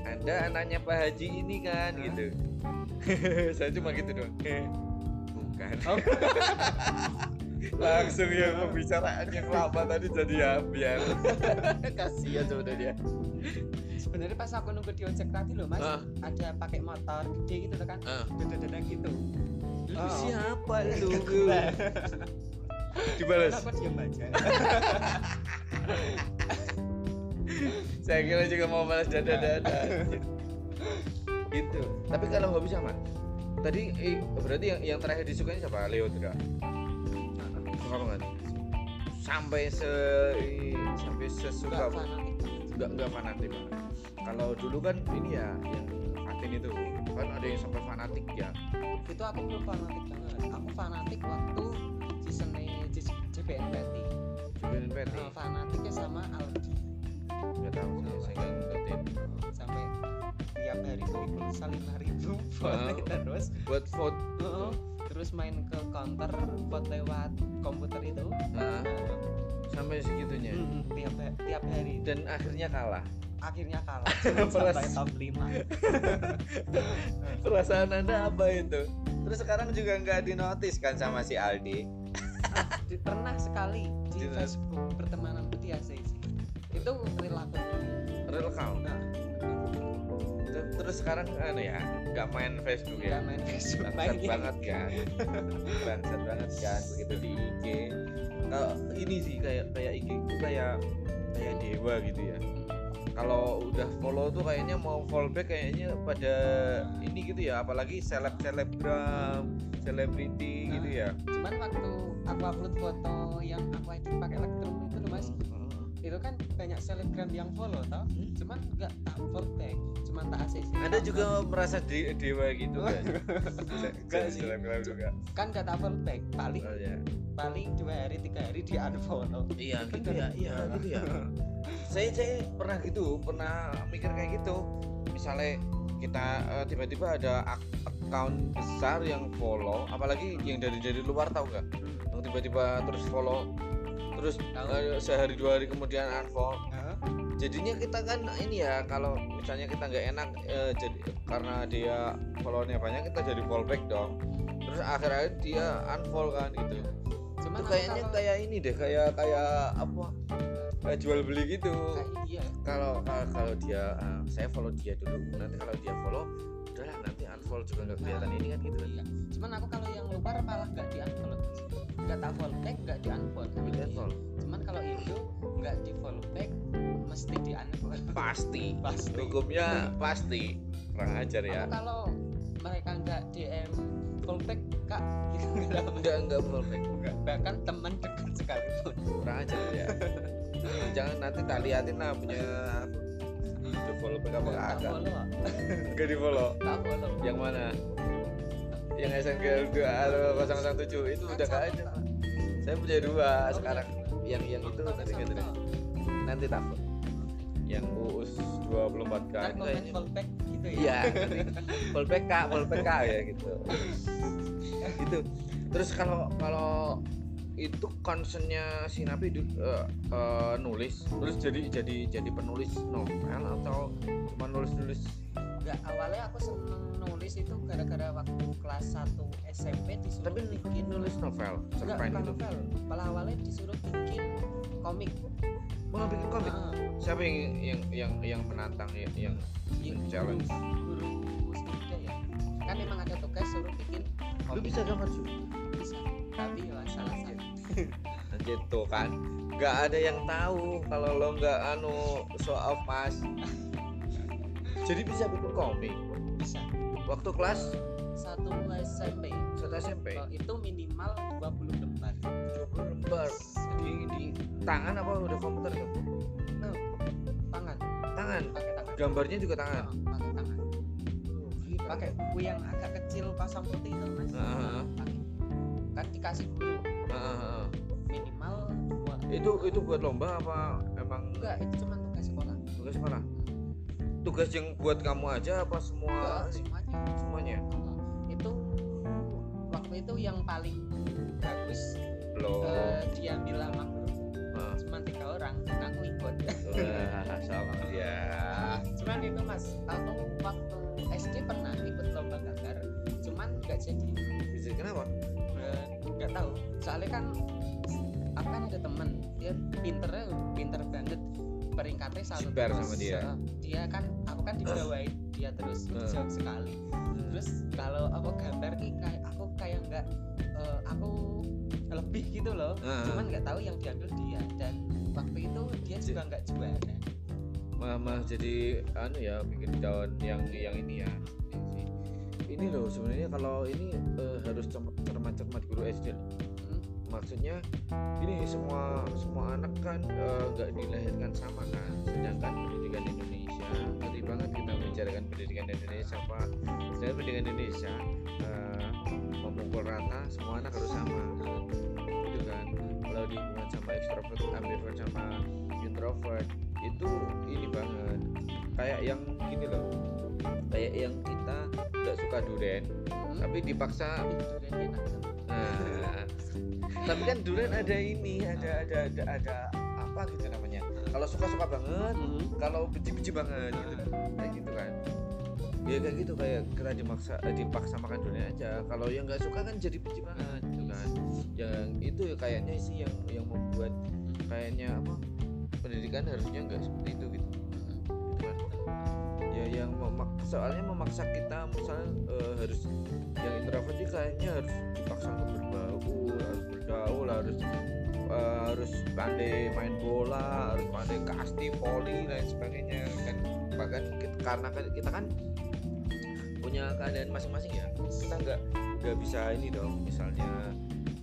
anda anaknya Pak Haji ini kan Hah? gitu. *laughs* Saya cuma gitu doang. "Eh, bukan. Oh. *laughs* langsung ya pembicaraan yang lama tadi jadi ya biar. *laughs* Kasihan sebenarnya. Sebenarnya pas aku nunggu di ojek tadi loh mas Ah. ada pakai motor gede gitu kan? Ah. dada-dada gitu. Lu Oh. siapa lu dibalas kenapa diam aja saya kira juga mau balas dada dada gitu. Tapi kalau hobi sama? Tadi eh, berarti yang yang terakhir disukai siapa? Leo tidak suka banget sampai se sampai sesuka Nggak fanatik. Nggak nggak fanatik banget kalau dulu kan ini ya yang Fatin itu. Kan ada yang sampai fanatik ya. Itu aku belum fanatik banget. Aku fanatik waktu seasonnya JBNPT Julian Petty uh, fanatiknya sama Aldi nggak tahu sih saya nggak ngikutin sampai tiap hari beli pulsa lima ribu Ah. terus. Buat vote uh, terus main ke counter vote lewat komputer itu. Nah, sampai segitunya? Mm, tiap tiap hari. Dan akhirnya kalah? Akhirnya kalah. *laughs* Sampai top 5 *laughs* perasaan anda apa itu? Terus sekarang juga nggak dinotis kan sama si Aldi? Di- pernah sekali di Di- Facebook pertemananku di ACC itu real akun real account nah. Ter- terus sekarang anu ya nggak main Facebook nggak ya main Facebook bangsat main banget kan? Bangsat banget kan begitu di IG kalau ini sih kayak kayak IG itu kayak kayak dewa gitu ya. Kalau udah follow tuh kayaknya mau fallback kayaknya pada ini gitu ya apalagi seleb selebgram selebriti gitu ya. cuman waktu aku upload foto yang aku edit pakai Lightroom itu loh mas itu kan banyak selebgram yang follow tau Hmm. cuman nggak tak follow back cuman tak ACC anda juga merasa de- dewa gitu kan Enggak *laughs* sih. selebgram juga. Kan nggak tak follow back paling oh, ya. paling dua hari tiga hari di unfollow. Iya gitu ya. iya gitu ya. *laughs* Saya saya pernah gitu pernah mikir kayak gitu. Misalnya kita eh, tiba-tiba ada ak- account besar yang follow apalagi yang dari dari luar tahu nggak? Yang tiba-tiba terus follow terus eh, sehari dua hari kemudian unfollow. Hah? jadinya kita kan ini ya kalau misalnya kita nggak enak eh, jadi karena dia followernya banyak kita jadi fallback dong. Terus akhir-akhir dia unfollow kan gitu. Cuman itu kayaknya kalau- kayak ini deh kayak kayak apa? Kayak jual beli gitu. Iya. Kalau kalau kalau dia eh, saya follow dia dulu nanti kalau dia follow udahlah nanti unfollow juga nggak kelihatan ini kan gitu. kan iya. Cuman aku kalau yang luar malah nggak di unfollow nggak tak follow back nggak di unfollow sama Di cuman kalau itu nggak di follow back mesti di unfollow *laughs* pasti. Pasti. hukumnya pasti. Kurang ajar ya. Kalau mereka nggak DM follow back kak *laughs* gitu nggak Nggak, bahkan teman dekat sekalipun. Kurang ajar ya. *laughs* Jangan nanti tak liatin lah punya di follow apa kagak enggak di follow. Yang mana yang SNG 2 atau 007 itu udah gak ada saya punya dua Oh, sekarang. Yang yang itu nanti gitu Pak. nanti takut. Yang uus 24 kan kan kayaknya back gitu ya? Iya full PK full PK ya gitu. Itu. Terus kalau kalau itu concernnya si Nabi eh, eh, nulis. Nulis jadi jadi jadi penulis novel atau cuma nulis nulis nggak awalnya aku seneng nulis itu gara-gara waktu kelas 1 SMP disuruh tapi bikin nulis novel cerpen itu novel. Malah awalnya disuruh bikin komik. Mau bikin komik? Heeh. siapa yang yang yang yang menantang ya yang Yang challenge guru sendiri ya. Kan emang ada tugas suruh bikin lu komik. bisa gambar juga bisa. Tapi ya salah Anjir tuh kan. Nggak ada yang tahu kalau lo nggak anu show off mas jadi bisa bikin komik? Bisa. Waktu kelas? Satu SMP satu SMP Oh, itu minimal 20 lembar. 20 lembar. Di, di tangan apa udah komputer tuh Oh, tangan. Tangan? Pakai tangan. Gambarnya juga tangan? Oh, pakai tangan. Pakai buku yang agak kecil pasang putih itu mas. Heeh. Pakai. kan dikasih guru Heeh. minimal dua. Itu itu buat lomba apa emang? Enggak itu cuma tugas sekolah. Tugas sekolah tugas yang buat kamu aja apa semua? Semuanya. Semuanya? Itu waktu itu yang paling bagus lo eh, dia bilang aku cuma tiga orang aku ikut Wah, sama dia. *laughs* Cuman itu mas aku waktu SD pernah ikut lomba gambar cuman nggak jadi. Bisa kenapa? Eh, nggak tahu. Soalnya kan aku kan ada temen dia pinternya pinter banget peringkatnya satu Jibar terus. sama dia. Dia kan aku kan dibawain dia terus Eh. jauh sekali terus kalau aku gambar ki kayak aku kayak nggak eh, aku lebih gitu loh Heeh. cuman nggak tahu yang diambil dia dan waktu itu dia juga nggak juara malah, malah jadi anu ya bikin daun yang yang ini ya ini, loh sebenarnya kalau ini eh, harus cermat cermat cermat guru SD loh. Maksudnya ini semua semua anak kan eh, nggak dilahirkan sama kan? Sedangkan pendidikan Indonesia ngeri banget kita membicarakan pendidikan Indonesia pak. Sedangkan pendidikan Indonesia eh, memukul rata semua anak harus sama. Gitu kan? Kalau dihubungkan sama extrovert ambivert sama introvert itu ini banget. Kayak yang gini loh. Kayak yang kita nggak suka durian Hmm. tapi dipaksa enak. Nah. Tapi kan durian ada ini ada ada ada ada apa gitu namanya. Kalau suka suka banget kalau benci benci banget gitu. Kayak gitu kan. Ya kayak gitu kayak kita dimaksa eh, dipaksa makan durian aja. Kalau yang nggak suka kan jadi benci banget gitu kan. Yang itu kayaknya sih yang yang membuat kayaknya apa pendidikan harusnya nggak seperti itu gitu. Gitu kan. Ya yang memak soalnya memaksa kita misalnya eh, harus yang introvert sih kayaknya harus dipaksa untuk bergaul harus bergaul harus eh, harus pandai main bola harus pandai kasti poli dan sebagainya kan. Bahkan karena kan kita kan punya keadaan masing-masing ya kita nggak nggak bisa ini dong misalnya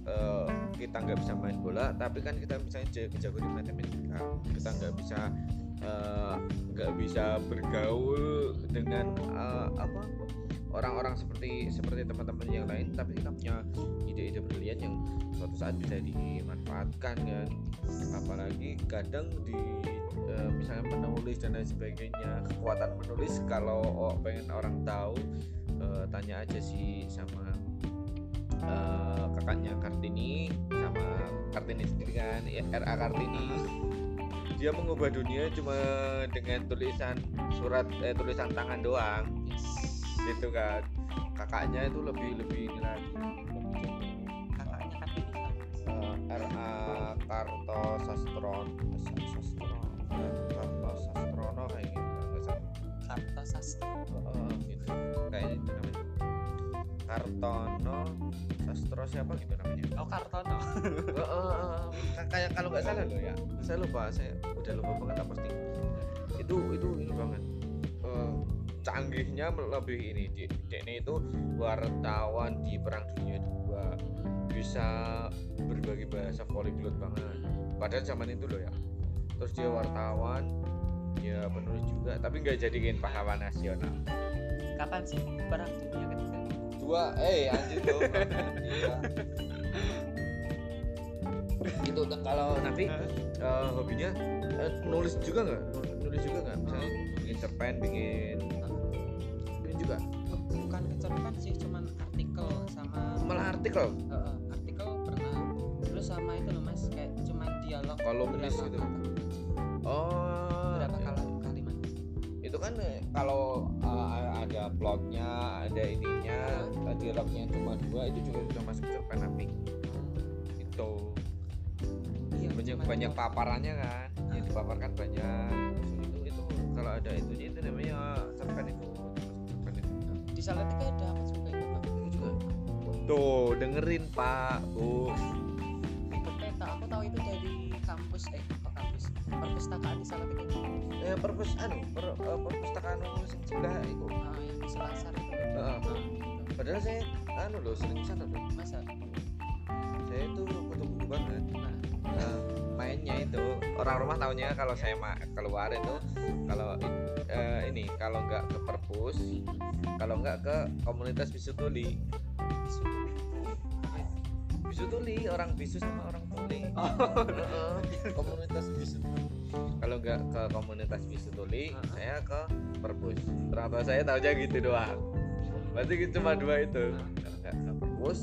eh, kita nggak bisa main bola tapi kan kita misalnya jago di matematika kita nggak bisa eh, nggak bisa bergaul dengan eh, apa orang-orang seperti seperti teman-teman yang lain tapi kita punya ide-ide brilian yang suatu saat bisa dimanfaatkan kan? Apalagi kadang di eh, misalnya menulis dan lain sebagainya kekuatan menulis kalau oh, pengen orang tahu eh, tanya aja sih sama eh, kakaknya Kartini sama Kartini sendiri kan ya, RA Kartini dia mengubah dunia cuma dengan tulisan surat eh, tulisan tangan doang. Yes. gitu kan. Kakaknya itu lebih lebih ini lagi. Kakaknya kan ini Eh, RA Karto Sastron Sastron Karto Sastrono kayak gitu. Karto Sastra Eh, gitu. Kayak itu namanya Kartono Sastro siapa gitu namanya? Oh Kartono. *laughs* Oh, oh, oh, Ka- kayak kalau nggak salah loh ya. Saya lupa saya udah lupa banget apa posting itu itu ini banget. Eh, canggihnya lebih ini di ini itu wartawan di perang dunia dua. Bisa berbagai bahasa polyglot banget. Padahal zaman itu loh ya. Terus dia wartawan ya penulis juga tapi nggak jadiin pahlawan nasional. Kapan sih perang dunia ketiga dua. Eh anjir dong Iya. gitu kalau Nafi eh, hobinya eh, nulis juga nggak? Nulis juga nggak? Misalnya bikin cerpen bikin bikin juga? Bukan kecerpen sih cuman artikel sama malah artikel? Eh, artikel pernah. Terus sama itu loh mas kayak cuman dialog. Kolumnis berapa gitu. kata- oh berapa kali kalimat? Itu kan eh, kalau ada plotnya ada ininya. Eh, dialognya cuma dua itu juga sudah masuk cerpen Nafi itu. Iya banyak banyak dialog. paparannya kan? Yang dipaparkan banyak. Itu itu kalau ada itunya itu namanya cerpen itu. Cerpen itu. Di Salatiga ada apa juga itu pak. Itu juga tuh dengerin pak. Bu perpustakaan di Salatiga eh perpus anu per, eh, perpustakaan anu sing sebelah itu. Ah yang di Selasar itu. Ah, gitu. padahal saya anu loh sering ke sana loh masa? Saya itu kutu buku banget. Nah Nah, mainnya itu orang rumah tahunya kalau saya ma- keluar itu kalau eh, ini kalau nggak ke perpus kalau nggak ke komunitas bisu tuli. isu bisu tuli orang bisu sama orang tuli. Oh. Heeh, komunitas bisu. Kalau nggak ke komunitas bisu tuli Heeh. saya ke perpus. Tua saya tahunya gitu doang. Berarti gitu cuma dua itu. Kalau nggak ke perpus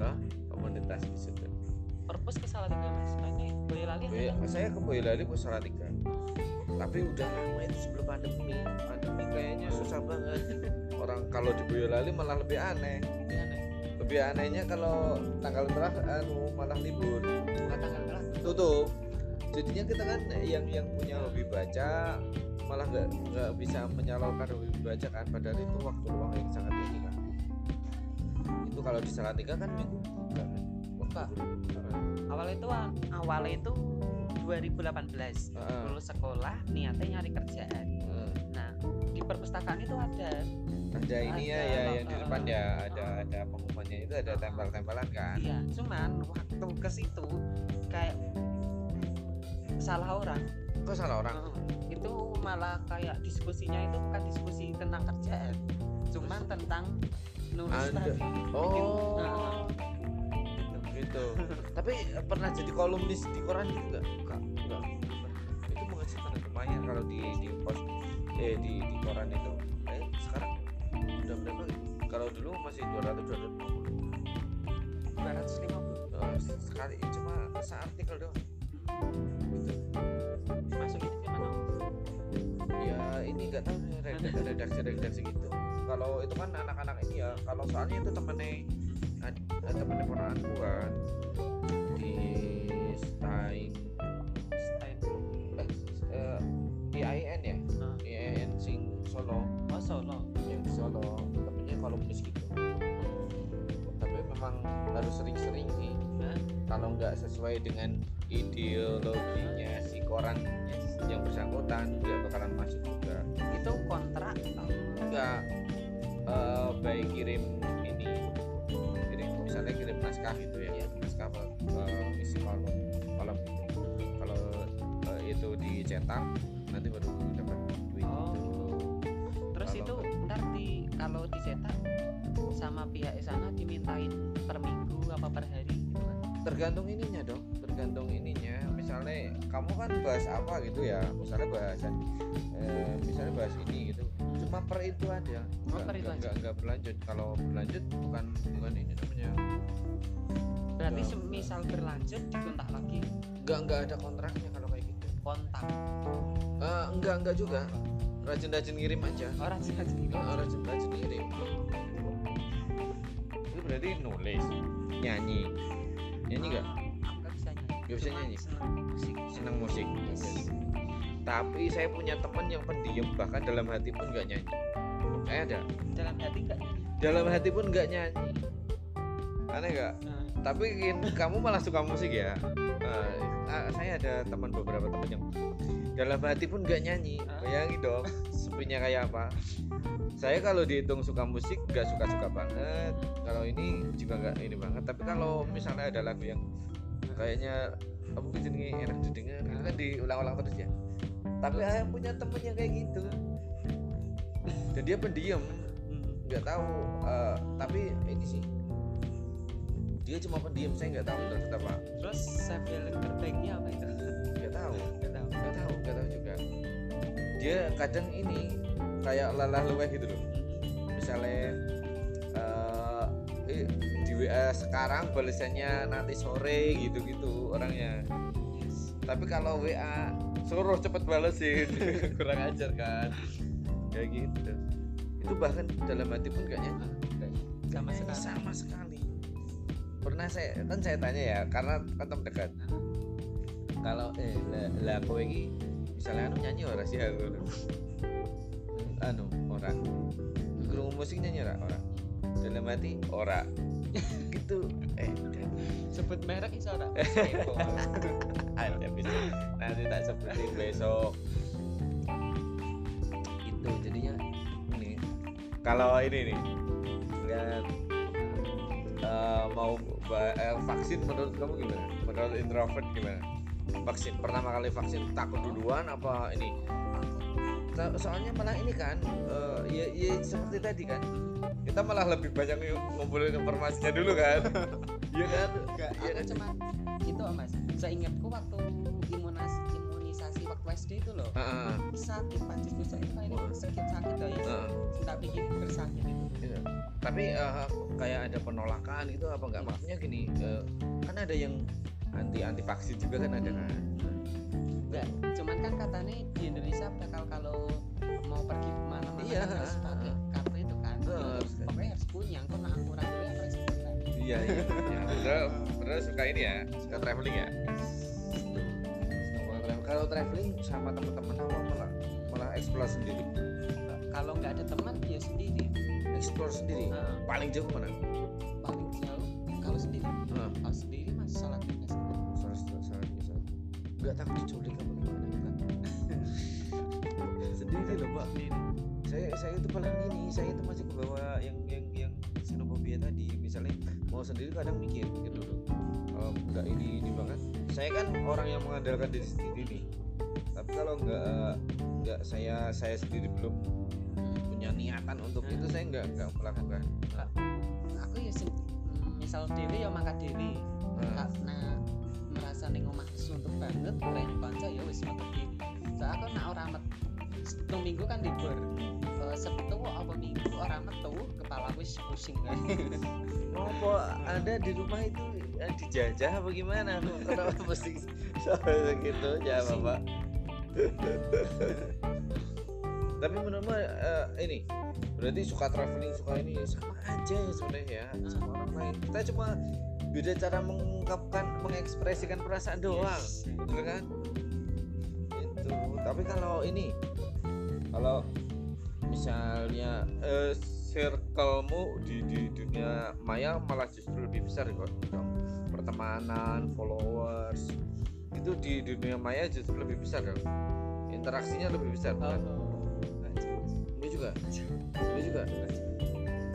ke komunitas bisu tuli. Perpus ke Salatiga mas mainnya Boyolali Boy- kan saya ke Boyolali ke Salatiga. Tapi udah lama itu sebelum pandemi. Pandemi kayaknya. Susah banget. Orang kalau di Boyolali malah lebih aneh. Lebih aneh. Lebih anehnya kalau tanggal merah anu malah libur Bukan tanggal merah tutup jadinya kita kan yang yang punya hobi baca malah nggak nggak bisa menyalurkan hobi baca kan padahal itu waktu luang yang sangat ini kan itu kalau di Salatiga kan minggu buka kan Buka. Heeh. awal itu awal itu 2018 Heeh. lulus sekolah niatnya nyari kerjaan Heeh. nah di perpustakaan itu ada ada ini ya, ya yang di depan ya ada ada pengumumannya. Itu ada tempel-tempelan kan? Iya cuman waktu ke situ kayak salah orang. Kok salah orang? Itu malah kayak diskusinya itu bukan diskusi tentang kerjaan cuman tentang nulis tadi. Oh. Nah. gitu. Tapi eh, pernah jadi kolumnis di koran juga enggak enggak itu menghasilkan lumayan kalau di di pos eh di di koran itu. Eh sekarang udah berapa kalau dulu masih 200 250 250 Eh, sekali cuma seartikel doang. Gitu masukin ke mana ya ini nggak tahu nih, red- redaksi redaksi gitu. Kalau itu kan anak-anak ini ya kalau soalnya itu temennya ad- eh, temennya ponakanku kan di Stein Stein eh, eh di IAIN ya? Ah. di IAIN sing Solo. Oh Solo kolumnis gitu. Tapi memang harus sering-sering sih. Hah? kalau nggak sesuai dengan ideologinya si koran yang bersangkutan nggak bakalan masuk juga. Itu kontrak enggak eh baik kirim ini. Kirim misalnya kirim naskah gitu ya. Iya. naskah eh, isi kolom kolom gitu kalau eh, itu dicetak nanti baru kalau dicetak sama pihak sana dimintain per minggu apa per hari gitu kan? Tergantung ininya dong tergantung ininya. Misalnya kamu kan bahas apa gitu ya misalnya bahasan eh, misalnya bahas ini gitu. Cuma per itu aja. Oh, per itu nggak- aja. nggak nggak berlanjut. Kalau berlanjut bukan bukan ini namanya. Berarti Nggak, semisal berlanjut dikontak lagi? Nggak nggak ada kontraknya kalau kayak gitu. Kontak. Eh, enggak enggak juga rajin-rajin ngirim aja. Orang sih sendiri Eh, rajin-rajin ngirim. Itu berarti nulis. Nyanyi. Nyanyi nggak? Aku nggak bisa nyanyi. Nggak bisa nyanyi? musik. Senang musik. Yes. tapi saya punya teman yang pendiam bahkan dalam hati pun nggak nyanyi. Saya ada. Dalam hati nggak nyanyi? Dalam hati pun nggak nyanyi. Aneh nggak? Nah, tapi kamu malah suka musik ya? Eh, ah, saya ada teman beberapa teman yang dalam hati pun nggak nyanyi. Hah? bayangin dong sepinya kayak apa. Saya kalau dihitung suka musik nggak suka suka banget. Kalau ini juga nggak ini banget. Tapi kalau misalnya ada lagu yang kayaknya gitu nih enak didengar itu kan diulang-ulang terus ya. Tapi saya punya temen yang kayak gitu. Dan dia pendiam. Hmm. nggak tahu eh, tapi ini sih. Dia cuma pendiam saya nggak tahu terus apa. Terus self healing terbaiknya apa itu? Nggak tahu nggak tahu nggak tahu juga. Dia kadang ini kayak lelah luweh gitu loh. Misalnya eh, eh, di WA sekarang balasannya nanti sore gitu-gitu orangnya. Tapi kalau WA suruh cepet balesin. *laughs* Kurang ajar kan? Kayak gitu. Itu bahkan dalam hati pun kayaknya sama sekali. sama sekali. Pernah saya kan saya tanya ya karena kan teman dekat kalau eh lah, lah kowe iki misalnya anu nyanyi ora sih aku? Anu ora. Krungu musik nyanyi ora? Ora. Dalam hati ora. *laughs* Gitu. Eh sebut merek iso ora? *laughs* Ada bisa nanti tak sebutin besok. Itu jadinya. Ini. Kalau ini nih kan eh, mau eh, vaksin menurut kamu gimana? Menurut introvert gimana vaksin pertama kali vaksin takut duluan apa ini? So- soalnya malah ini kan eh, ya, ya seperti tadi kan kita malah lebih banyak ng- ngumpulin informasinya dulu kan. *laughs* Iya kan? Enggak, Iya aku kan? cuma itu mas. Seingatku waktu imunas imunisasi waktu SD itu loh Heeh, sakit pak justru saya ini sakit sakit ya heeh. tak pikir bersakit. Itu Iya. Tapi eh, kayak ada penolakan gitu apa enggak? Maksudnya gini, eh, kan ada yang anti anti vaksin juga kan ada kan? enggak cuman kan katanya di Indonesia bakal kalau mau pergi ke mana-mana Iya, kan harus ah, pakai kartu itu kan Ya, harus kan. pokoknya harus punya kok nah kurang dulu ya harus punya Iya iya. iya. Padahal, padahal suka ini ya, suka traveling ya. Kalau traveling sama teman-teman apa malah malah explore sendiri, kalau nggak ada teman ya sendiri explore sendiri. Nah, Paling jauh mana? paling jauh kalau sendiri kalau sendiri mas salah tugas Salah salah salah bisa. Enggak takut diculik apa gimana *laughs* enggak? sendiri loh pak. saya saya itu paling ini saya itu masih ke bawah yang yang yang xenofobia tadi. Misalnya mau sendiri kadang mikir mikir dulu. Kalau nggak ini ini banget. Saya kan orang yang mengandalkan diri sendiri nih. Tapi kalau nggak nggak saya saya sendiri belum punya niatan untuk itu saya nggak nggak melakukan. Aku ya misal dewi ya mangkat dewi. Nah, karena merasa ning omah suntuk banget oleh kanca ya wis metu diri. Soalnya aku nak ora met Sabtu minggu kan libur. Eh, Sabtu apa minggu ora metu kepala wis pusing. Kan *laughs* apa anda di rumah itu eh, dijajah apa gimana? Kenapa mesti soal gitu ya bapak. *laughs* Tapi menurutmu eh, ini berarti suka traveling suka ini sama aja ya sebenarnya ya. Sama orang lain. Kita cuma beda cara mengungkapkan mengekspresikan perasaan doang Yes. betul kan? Itu tapi kalau ini kalau misalnya eh, circlemu di di dunia maya malah justru lebih besar kok. Pertemanan followers itu di dunia maya justru lebih besar dong interaksinya lebih besar bukan ini juga. Ini juga.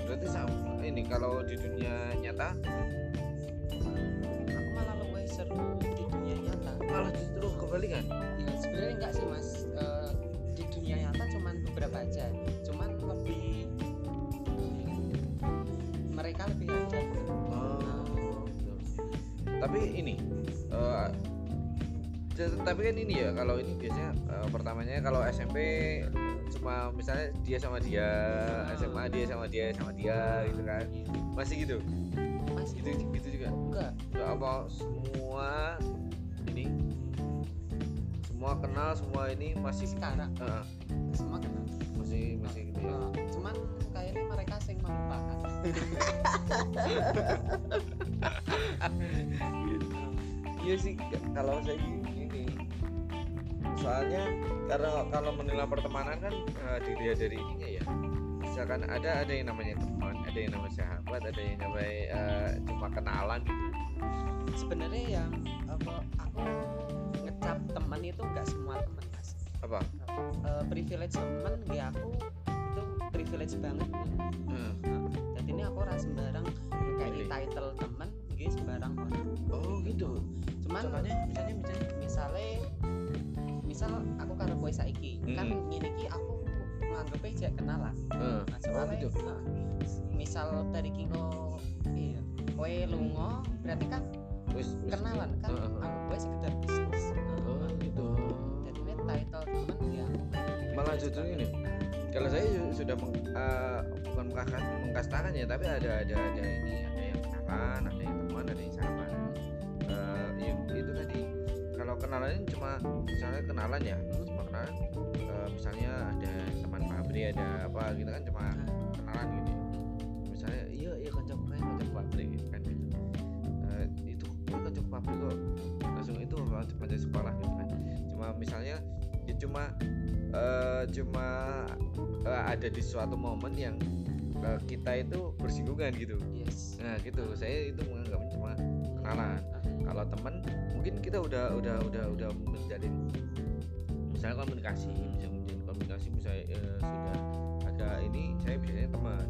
Berarti sama ini kalau di dunia nyata aku malah lebih seru di dunia nyata. Malah justru kebalikan? Ya sebenarnya enggak sih mas. Eh, di dunia nyata cuman beberapa aja. Cuman lebih mereka lebih ada Oh, tapi ini t- tapi kan ini ya kalau ini biasanya eh, pertamanya kalau SMP cuma misalnya dia sama dia SMA dia sama dia sama dia gitu kan. Masih gitu? Mas gitu gitu juga? Enggak. Nggak apa semua ini semua kenal semua ini masih sekarang? Eh, semua kenal. Masih masih gitu ya. Eh, cuman kayaknya mereka sing melupakan *laughs* Iya sih kalau saya soalnya karena kalau menilai pertemanan kan eh, dilihat dari ininya ya. Misalkan ada ada yang namanya teman ada yang namanya sahabat ada yang namanya eh, cuma kenalan gitu. Sebenarnya yang apa aku ngecap teman itu nggak semua teman mas. Apa? Eh, privilege teman ya aku itu privilege banget Hmm. Nah, jadi ini aku rasa sembarang kayak title teman gitu sembarang. Orang oh gitu. Cuman contohnya? misalnya misalnya misalnya misal aku karo kowe saiki kan Hmm. ngene iki aku nganggep aja kenalan Eh, nah soalnya nah, misal dari kiko iya kowe lunga berarti kan wis kenalan kan? Heeh, heeh. anggap kowe sekedar bisnis. Oh gitu. Jadi ini title temen ya. Malah justru ini. Kalau saya sudah meng- eh, bukan mengkastakan, mengkastakan ya tapi ada ada ada ini ada yang kenalan ada yang teman ada yang sahabat. Ya, itu tadi kalau kenalan ini cuma misalnya kenalan ya cuma kenalan eh, misalnya ada teman pabrik ada apa gitu kan cuma kenalan gitu. Misalnya iya iya kancaku kayak kancaku pabrik gitu kan gitu. Eh, itu kok kancaku pabrik kok. Langsung itu panjang sekolah gitu kan. Cuma misalnya ya cuma eh, cuma eh, ada di suatu momen yang eh, kita itu bersinggungan gitu. Yes. Nah gitu. Saya itu menganggapnya cuma kenalan kalau teman mungkin kita udah udah udah udah menjalin misalnya komunikasi bisa menjalin komunikasi misalnya eh, sudah ada ini saya biasanya teman.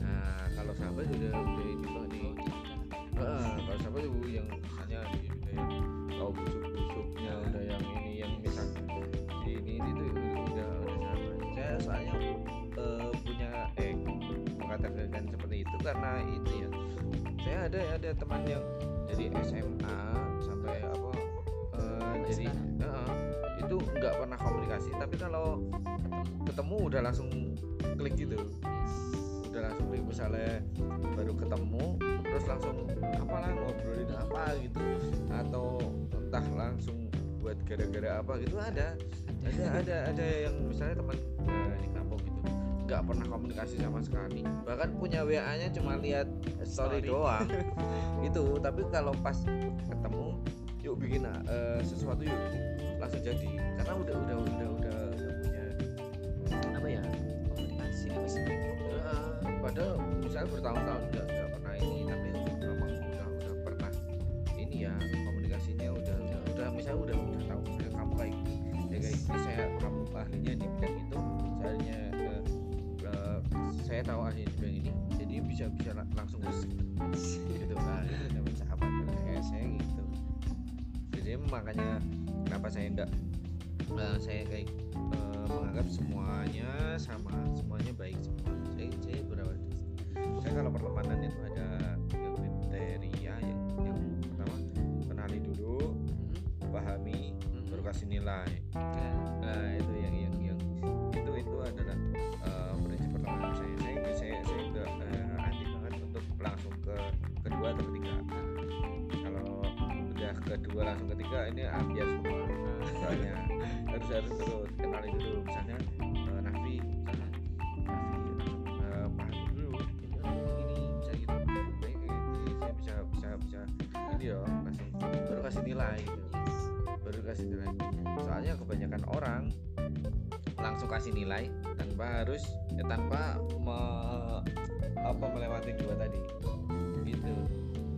Nah kalau sahabat udah udah ini banget nih. Heeh, kalau sahabat itu yang misalnya di udah yang tahu busuk-busuknya udah yang ini yang misal di ini itu udah udah sahabat. Saya soalnya eh, punya eh mengatakan seperti itu karena itu ya. Saya ada ada teman yang dari SMA sampai apa eh, jadi heeh, itu nggak pernah komunikasi. Tapi kalau ketemu udah langsung klik gitu. Udah langsung klik misalnya baru ketemu terus langsung apalah ngobrolin apa gitu. Atau entah langsung buat gara-gara apa gitu ada. Ada ada ada yang misalnya teman nggak pernah komunikasi sama sekali. Bahkan punya WA nya cuma lihat story, Story. doang. *laughs* Itu tapi kalau pas ketemu yuk bikin eh, sesuatu yuk langsung jadi. Karena udah udah udah udah udah punya apa ya? Komunikasi apa sih Heeh, padahal misalnya bertahun-tahun nggak nggak pernah tahu bidang ini jadi bisa bisa la- langsung gitu kan. Namanya sahabat kalau saya gitu. Jadi makanya kenapa saya enggak eh, saya kayak eh, menganggap semuanya sama semuanya baik semua. Saya saya berawal saya kalau pertemanan itu ada kedua langsung ketiga ini ambiar semua soalnya. Harus harus terus kenali dulu. Misalnya eh, Nafi misalnya. Eh, ini ini gitu. Saya bisa bisa bisa. Baru kasih nilai gitu. Baru kasih nilai. Soalnya kebanyakan orang langsung kasih nilai tanpa harus ya tanpa me- apa melewati dua tadi. Gitu.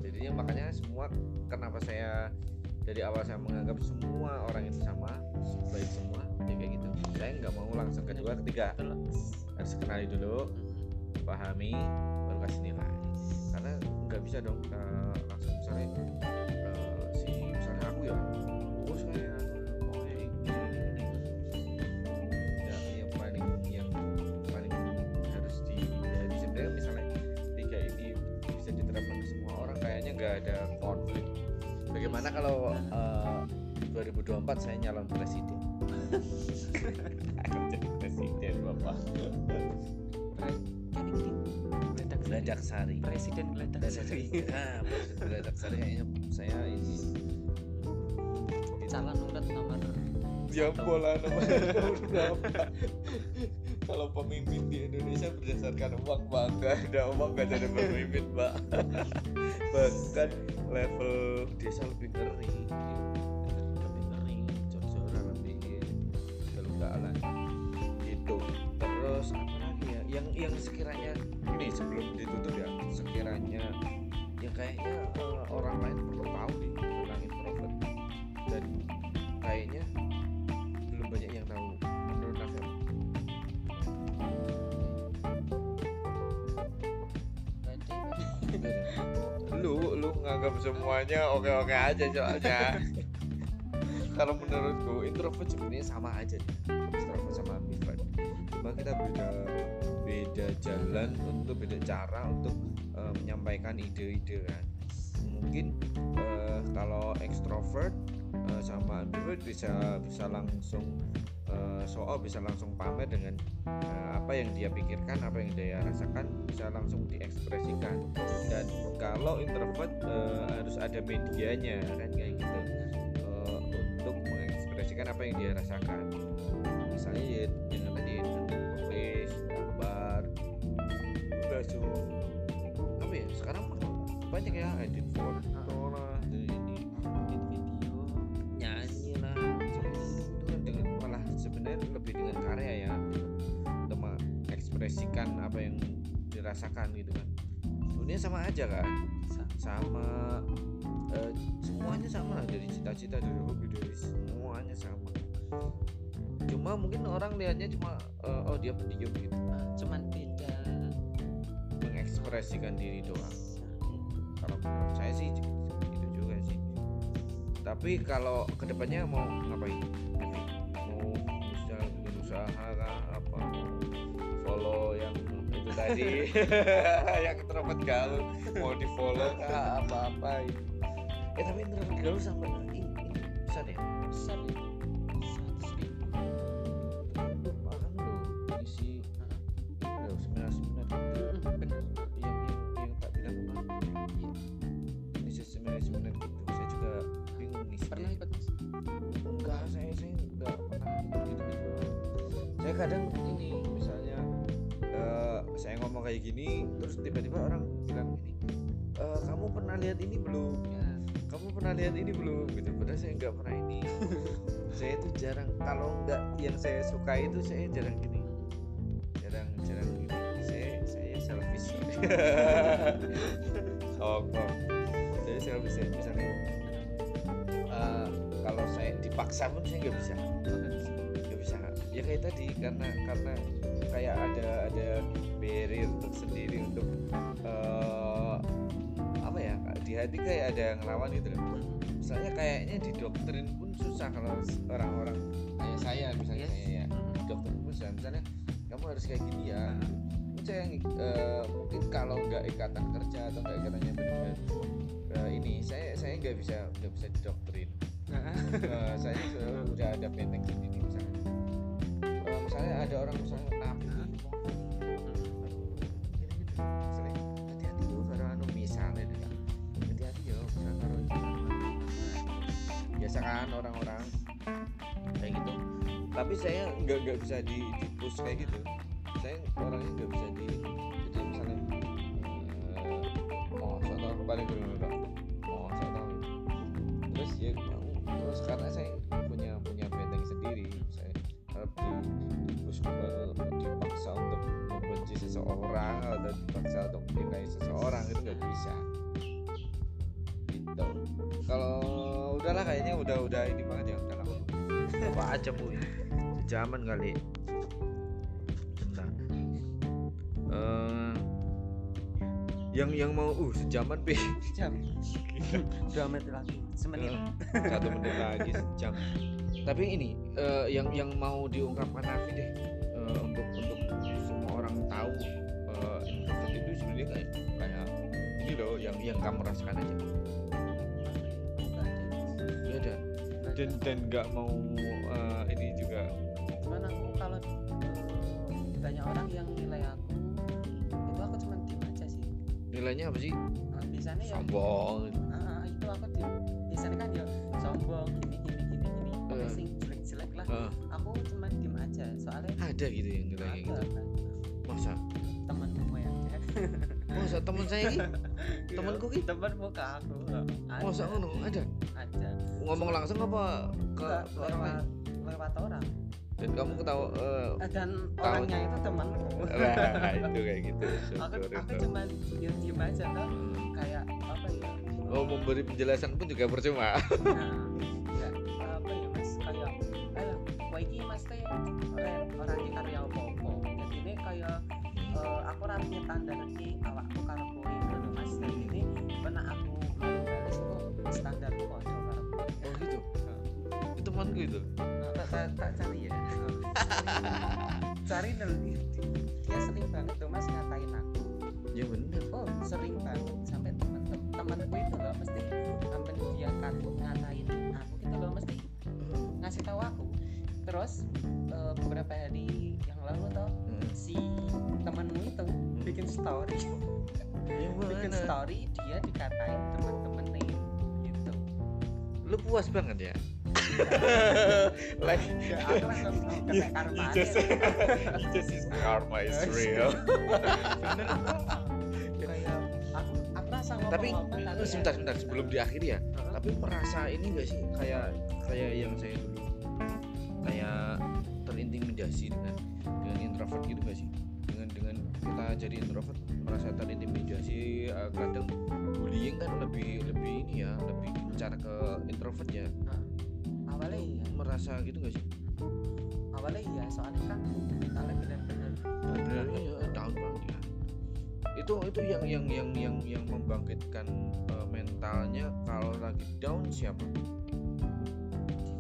Jadinya makanya semua kenapa saya dari awal saya menganggap semua orang itu sama baik semua ya kayak gitu. Saya nggak mau langsung kedua ketiga. Harus kenali dulu pahami baru kasih nilai. Karena nggak bisa dong eh, langsung misalnya bagaimana kalau eh, 2024 saya nyalon presiden? Aku jadi presiden bapak Geladak Sari. Presiden geledak Geladak Sari. ah presiden Geladak Sari. Kayaknya saya ini. Calon urut nomor Ya pola nomor *laughs* berapa? Kalau pemimpin di Indonesia berdasarkan uang nggak ada uang nggak ada pemimpin pak. *laughs* Bahkan level desa lebih ngeri, aja soalnya. Kalau menurutku introvert sebenarnya sama aja introvert sama ambivert. Cuma kita beda beda jalan untuk beda cara untuk eh, menyampaikan ide-ide kan. Mungkin eh, kalau ekstrovert eh, sama ambivert bisa bisa langsung soal bisa langsung pamer dengan eh, apa yang dia pikirkan apa yang dia rasakan bisa langsung diekspresikan. Dan kalau introvert eh, harus ada medianya kan kayak gitu. Eh, untuk mengekspresikan apa yang dia rasakan. Misalnya ya dengan tadi nulis gambar langsung apa ya? Sekarang banyak ya edit dirasakan gitu kan. Sebenarnya sama aja kan sa- sama eh, semuanya sama. Dari cita-cita dari hobi dari semuanya sama. Cuma mungkin orang lihatnya cuma eh, oh dia pendiam gitu. Eh, cuman beda. Mengekspresikan diri doang. Kalau saya sih gitu juga sih. Tapi kalau ke depannya mau ngapain itu tadi *laughs* yang introvert gaul mau di follow apa apa itu eh tapi introvert gaul sampai ini, ini bisa deh kalau nggak yang saya suka itu saya jarang gini. Jarang jarang gini. Saya saya selfish. Sokong *laughs* saya selfish saya misalnya eh, kalau saya dipaksa pun saya nggak bisa. Nggak bisa. Ya kayak tadi karena karena kayak ada ada barrier tersendiri untuk eh, apa ya di hati kayak ada yang ngelawan gitu misalnya kayaknya di doktrin pun susah kalau orang-orang kayak saya misalnya Yes. saya ya. Doktrin pun susah misalnya kamu harus kayak gini ya. Saya eh, mungkin kalau nggak ikatan kerja atau nggak ikatannya benar-benar eh, ini saya saya nggak bisa nggak bisa didoktrin Eh, saya tapi saya nggak nggak bisa di, di push kayak gitu. Saya orangnya nggak bisa di jadi misalnya eh, oh saya tahu kembali dulu dulu oh saya tahu terus ya mau terus karena saya punya punya benteng sendiri saya harap di, push dipaksa untuk membenci seseorang atau dipaksa untuk menyukai seseorang itu nggak bisa. Gitu. Kalau udahlah kayaknya udah udah ini banget ya udah apa aja bu zaman kali. Bentar. Eh, yang yang mau uh sejaman pi. Jam dua menit lagi. Semenit. Eh, satu menit lagi sejam. Tapi ini eh, yang yang mau diungkapkan Nafi deh eh, untuk untuk semua orang tahu eh, introvert itu sebenarnya kayak kayak ini loh yang yang kamu rasakan aja. Ada. dan dan nggak mau orang yang nilai aku itu aku cuman diem aja sih. Nilainya apa sih? Nah, biasanya ya sombong. Ah, itu aku diem. Biasanya kan ya sombong gini gini gini gini. Pokoknya Eh. sing jelek jelek lah. Eh, aku cuman diem aja soalnya ada gitu yang nilai kayak gitu. kan masa? Temanmu yang masa teman saya ini? *laughs* Temenku ki? teman muka aku. Masa ngono? Ada? Ada. Ngomong langsung apa ke ke orang lewat lewat orang dan kamu ketawa eh, Eh, dan Tahu. orangnya itu temanku lah itu kayak gitu aku aku cuma diem diem aja tuh Hmm. kayak apa ya? Oh memberi penjelasan pun juga percuma. Nah, *laughs* ya, apa ya mas? Kayak ayo kowe iki mas teh ora ora di karya jadi ini kayak eh, aku ra piye tandarke awakku karo kowe ngono mas dan ini pernah aku balas kok standarku padha karo kowe. Oh gitu? Itu temanku itu. Nah, tak tak tak cari nel dia sering banget tuh mas ngatain aku. Ya bener. Oh sering banget sampai teman-teman temanku itu loh mesti sampai dia kartu ngatain aku gitu loh mesti ngasih tahu aku. Terus eh, beberapa hari yang lalu tuh Hmm. si temanmu itu bikin story. *laughs* Ya bikin story dia dikatain teman-temannya gitu. Lu puas banget ya *laughs* like oh, you just you just is karma is *laughs* real. Kayak aku aku rasa ngomong tapi eh, sebentar sebentar sebelum diakhiri ya. Tapi merasa ini gak sih? Kayak kayak yang saya dulu. Kayak terintimidasi dengan dengan introvert gitu gak sih? Dengan dengan kita jadi introvert merasa terintimidasi eh, kadang bullying kan lebih lebih ini ya lebih cara ke introvert ya awalnya iya. merasa gitu gak sih? Awalnya iya soalnya kan mentalnya benar-benar Benernya ya down banget ya itu itu yang yang yang yang yang membangkitkan eh, mentalnya kalau lagi down siapa?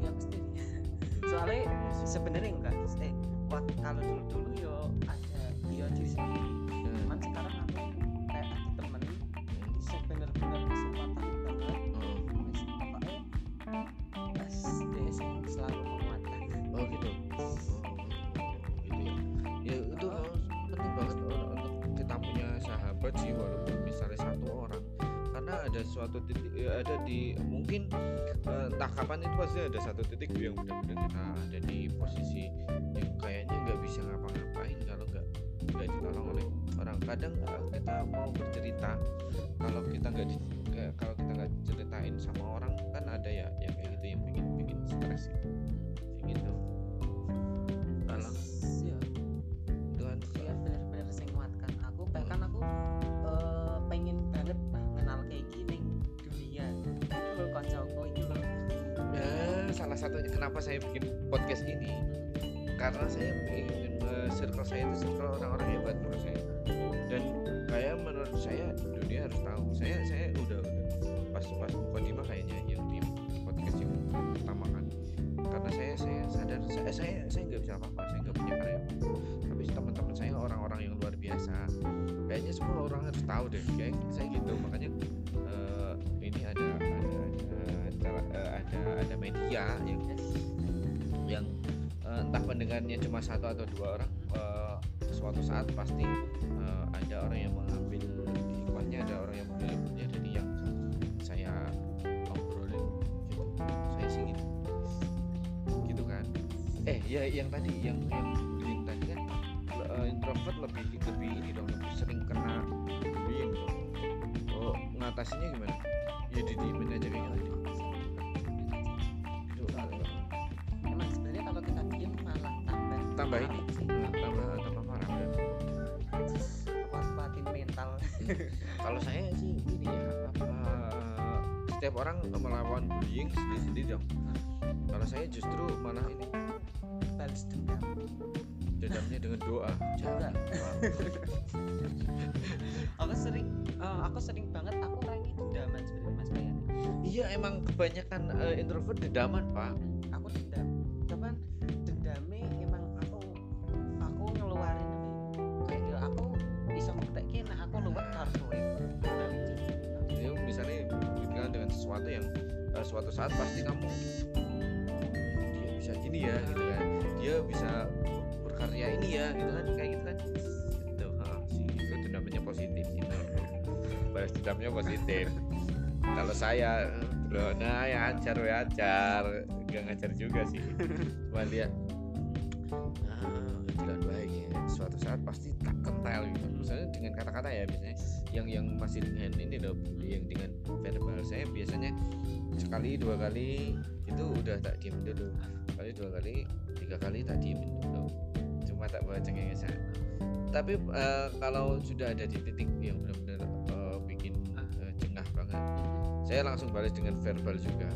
Aku sendiri. *laughs* Soalnya sebenarnya enggak eh kalau dulu dulu yo ada yo diri sendiri. Nah, cuman sekarang aku kayak ada temen yang bener-bener sing selalu menguatkan Oh gitu. Oh, gitu ya. Ya itu Oh. penting banget untuk kita punya sahabat sih walaupun misalnya satu orang karena ada suatu titik ya ada di mungkin uh, entah kapan itu pasti ada satu titik yang benar-benar kita ada di posisi yang kayaknya nggak bisa ngapa-ngapain kalau nggak nggak ditolong oleh orang kadang uh, kita mau bercerita kalau kita nggak kalau kita nggak ceritain sama orang kan ada ya yang yang bikin bikin stres gitu kayak gitu. Kalau ya itu kan. dia bener-bener sing nguatkan aku. Bahkan aku eh, pengen banget bah kenal kayak gini dunia. Itu loh itu loh. Ya salah satunya kenapa saya bikin podcast ini? Karena saya ingin eh, circle saya itu circle orang-orang hebat menurut saya saya saya saya nggak bisa apa-apa saya nggak punya karya tapi teman-teman saya orang-orang yang luar biasa. Kayaknya semua orang harus tahu deh kayak saya gitu. Makanya eh, ini ada ada ada cara eh, ada ada media yang yang eh, entah pendengarnya cuma satu atau dua orang eh, suatu saat pasti ya yang tadi yang yang bullying tadi kan eh, introvert lebih lebih ini dong lebih sering kena bullying dong. Oh ngatasinya gimana? Ya didiemin aja kayak tadi Itu, emang sebenarnya kalau kita diem malah tambah tambah ini. Nah, tambah tambah parah kan kuat-kuatin mental. *laughs* Kalau saya sih ini ya apa setiap orang melawan bullying sendiri-sendiri dong. Kalau saya justru malah ini balas dendam. Dendamnya dengan doa. Doa. *laughs* aku sering eh, aku sering banget aku orangnya dendaman sebenarnya mas Bayan iya emang kebanyakan eh, introvert dendaman pak. Aku dendam. Cuman dendamnya emang aku aku ngeluarin ya, kayak ya aku bisa ngerti nah aku luwet Nah, itu. ya misalnya berhubungan dengan sesuatu yang eh, suatu saat pasti kamu dia bisa gini ya gitu kan dia bisa berkarya ini ya gitu kan kayak gitu kan. Gitu ha, sih itu dendamnya positif gitu balas dendamnya positif. Kalau saya loh nah ya acar ya acar gak ngajar juga sih. Cuma lihat ah jalan suatu saat pasti tak kental gitu. Misalnya dengan kata-kata ya biasanya yang yang masih dengan ini loh yang dengan verbal saya biasanya sekali dua kali itu udah tak diem dulu. Kali dua kali tiga kali tak diemin dulu. Cuma tak bawa cengengesan. Tapi eh, kalau sudah ada di titik yang benar-benar eh, bikin eh, jengah banget saya langsung balas dengan verbal juga.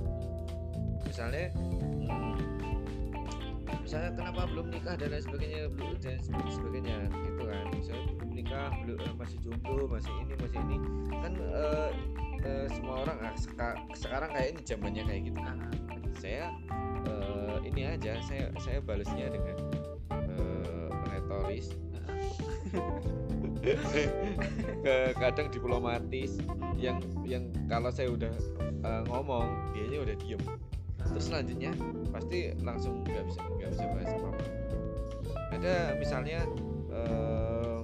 Misalnya hmm, misalnya kenapa belum nikah dan lain sebagainya belum dan sebagainya gitu kan. Misalnya belum nikah belum eh, masih jomblo masih ini masih ini. Kan eh, eh, semua orang ah, seka- sekarang kayak ini zamannya kayak gitu Ah, saya eh, ini aja saya saya balasnya dengan eh, retoris. *laughs* Ke- kadang diplomatis. Yang yang kalau saya udah eh, ngomong dianya udah diem terus selanjutnya pasti langsung nggak bisa nggak bisa bahas apa apa ada misalnya eh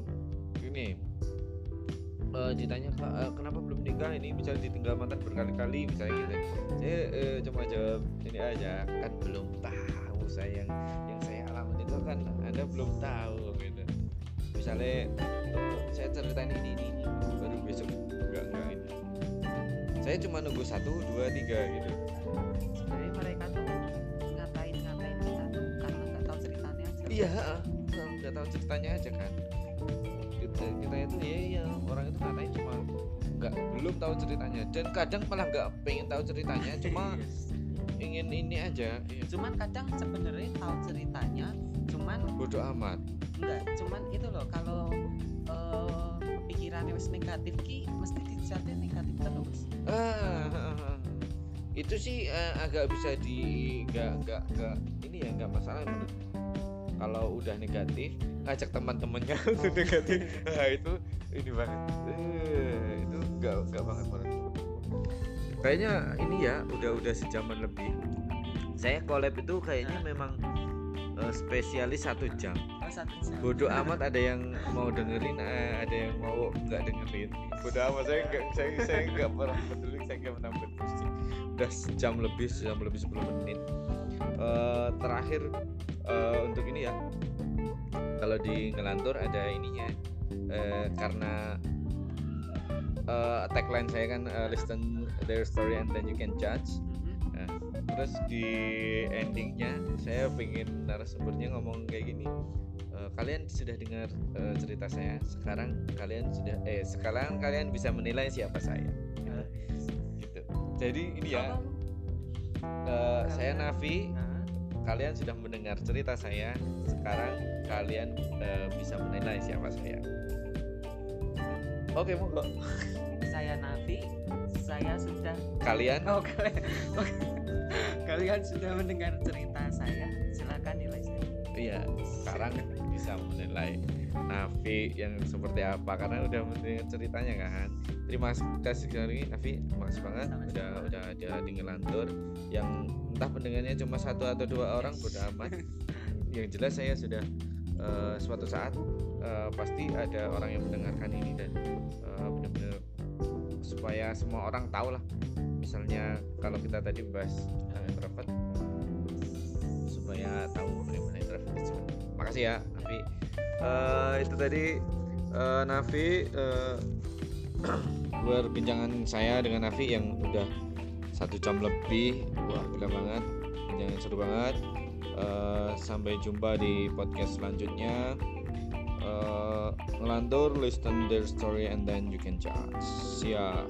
ini eh, ditanya "Kak, eh, kenapa belum nikah? Ini misalnya ditinggal mantan berkali-kali misalnya gitu. Saya eh, cuma jawab ini aja kan belum tahu saya yang yang saya alami itu kan anda belum tahu gitu. Misalnya "Oh, saya ceritain ini ini, ini baru besok. Enggak enggak ini. Saya cuma nunggu satu dua tiga gitu iya. Nah, nggak tahu ceritanya aja kan. Kita kita itu ya ya orang itu ngatain cuma nggak belum tahu ceritanya. Dan kadang malah nggak pengen tahu ceritanya *laughs* cuma ingin ini aja iya. cuman kadang sebenarnya tahu ceritanya cuman bodoh amat. Enggak cuman itu loh kalau eh, pikirannya wis negatif ki mesti dijatnya negatif terus. Ah, itu sih eh, agak bisa di nggak nggak nggak ini ya nggak masalah menurut kalau udah negatif ngajak teman-temannya *laughs* untuk negatif. Nah, itu ini banget. Eh, itu nggak nggak banget menurut kayaknya ini ya udah udah sejaman lebih. Saya collab itu kayaknya memang eh, spesialis satu jam. Oh satu jam. Bodoh amat ada yang mau dengerin eh, ada yang mau nggak dengerin. Bodoh amat saya nggak saya saya nggak pernah peduli saya nggak pernah peduli. Udah sejam lebih sejam lebih 10 menit. Eh, terakhir eh, untuk ini ya. Kalau di ngelantur ada ininya. Eh, karena eh, tagline saya kan eh, listen their story and then you can judge. Mhm. terus di endingnya saya pengen narasumbernya ngomong kayak gini. "E, kalian sudah dengar e, cerita saya. Sekarang kalian sudah eh sekarang kalian bisa menilai siapa saya. Gitu. Jadi ini ya. E, saya Nafi. Nah, kalian sudah mendengar cerita saya sekarang kalian e, bisa menilai siapa saya. Oke monggo saya Nabi saya sudah kalian? Oh kalian. *laughs* Kalian sudah mendengar cerita saya silakan nilai saya. Iya, sekarang bisa menilai Nafi yang seperti apa karena udah mendengar ceritanya kan. Terima kasih sekali Nafi, makasih banget. Sama-sama. udah udah ada di ngelantur. Yang entah pendengarnya cuma satu atau dua orang bodo amat. *laughs* yang jelas saya sudah eh, suatu saat eh, pasti ada orang yang mendengarkan ini dan eh, benar-benar supaya semua orang tahu lah. Misalnya kalau kita tadi bahas eh, introvert supaya tahu bagaimana introvert itu. Makasih ya Nafi. Eh, itu tadi eh, Nafi eh, *clears throat* perbincangan saya dengan Nafi yang udah satu jam lebih. Wah gila banget, perbincangan seru banget. Eh, sampai jumpa di podcast selanjutnya. Eh, ngelantur, listen their story and then you can judge. See ya.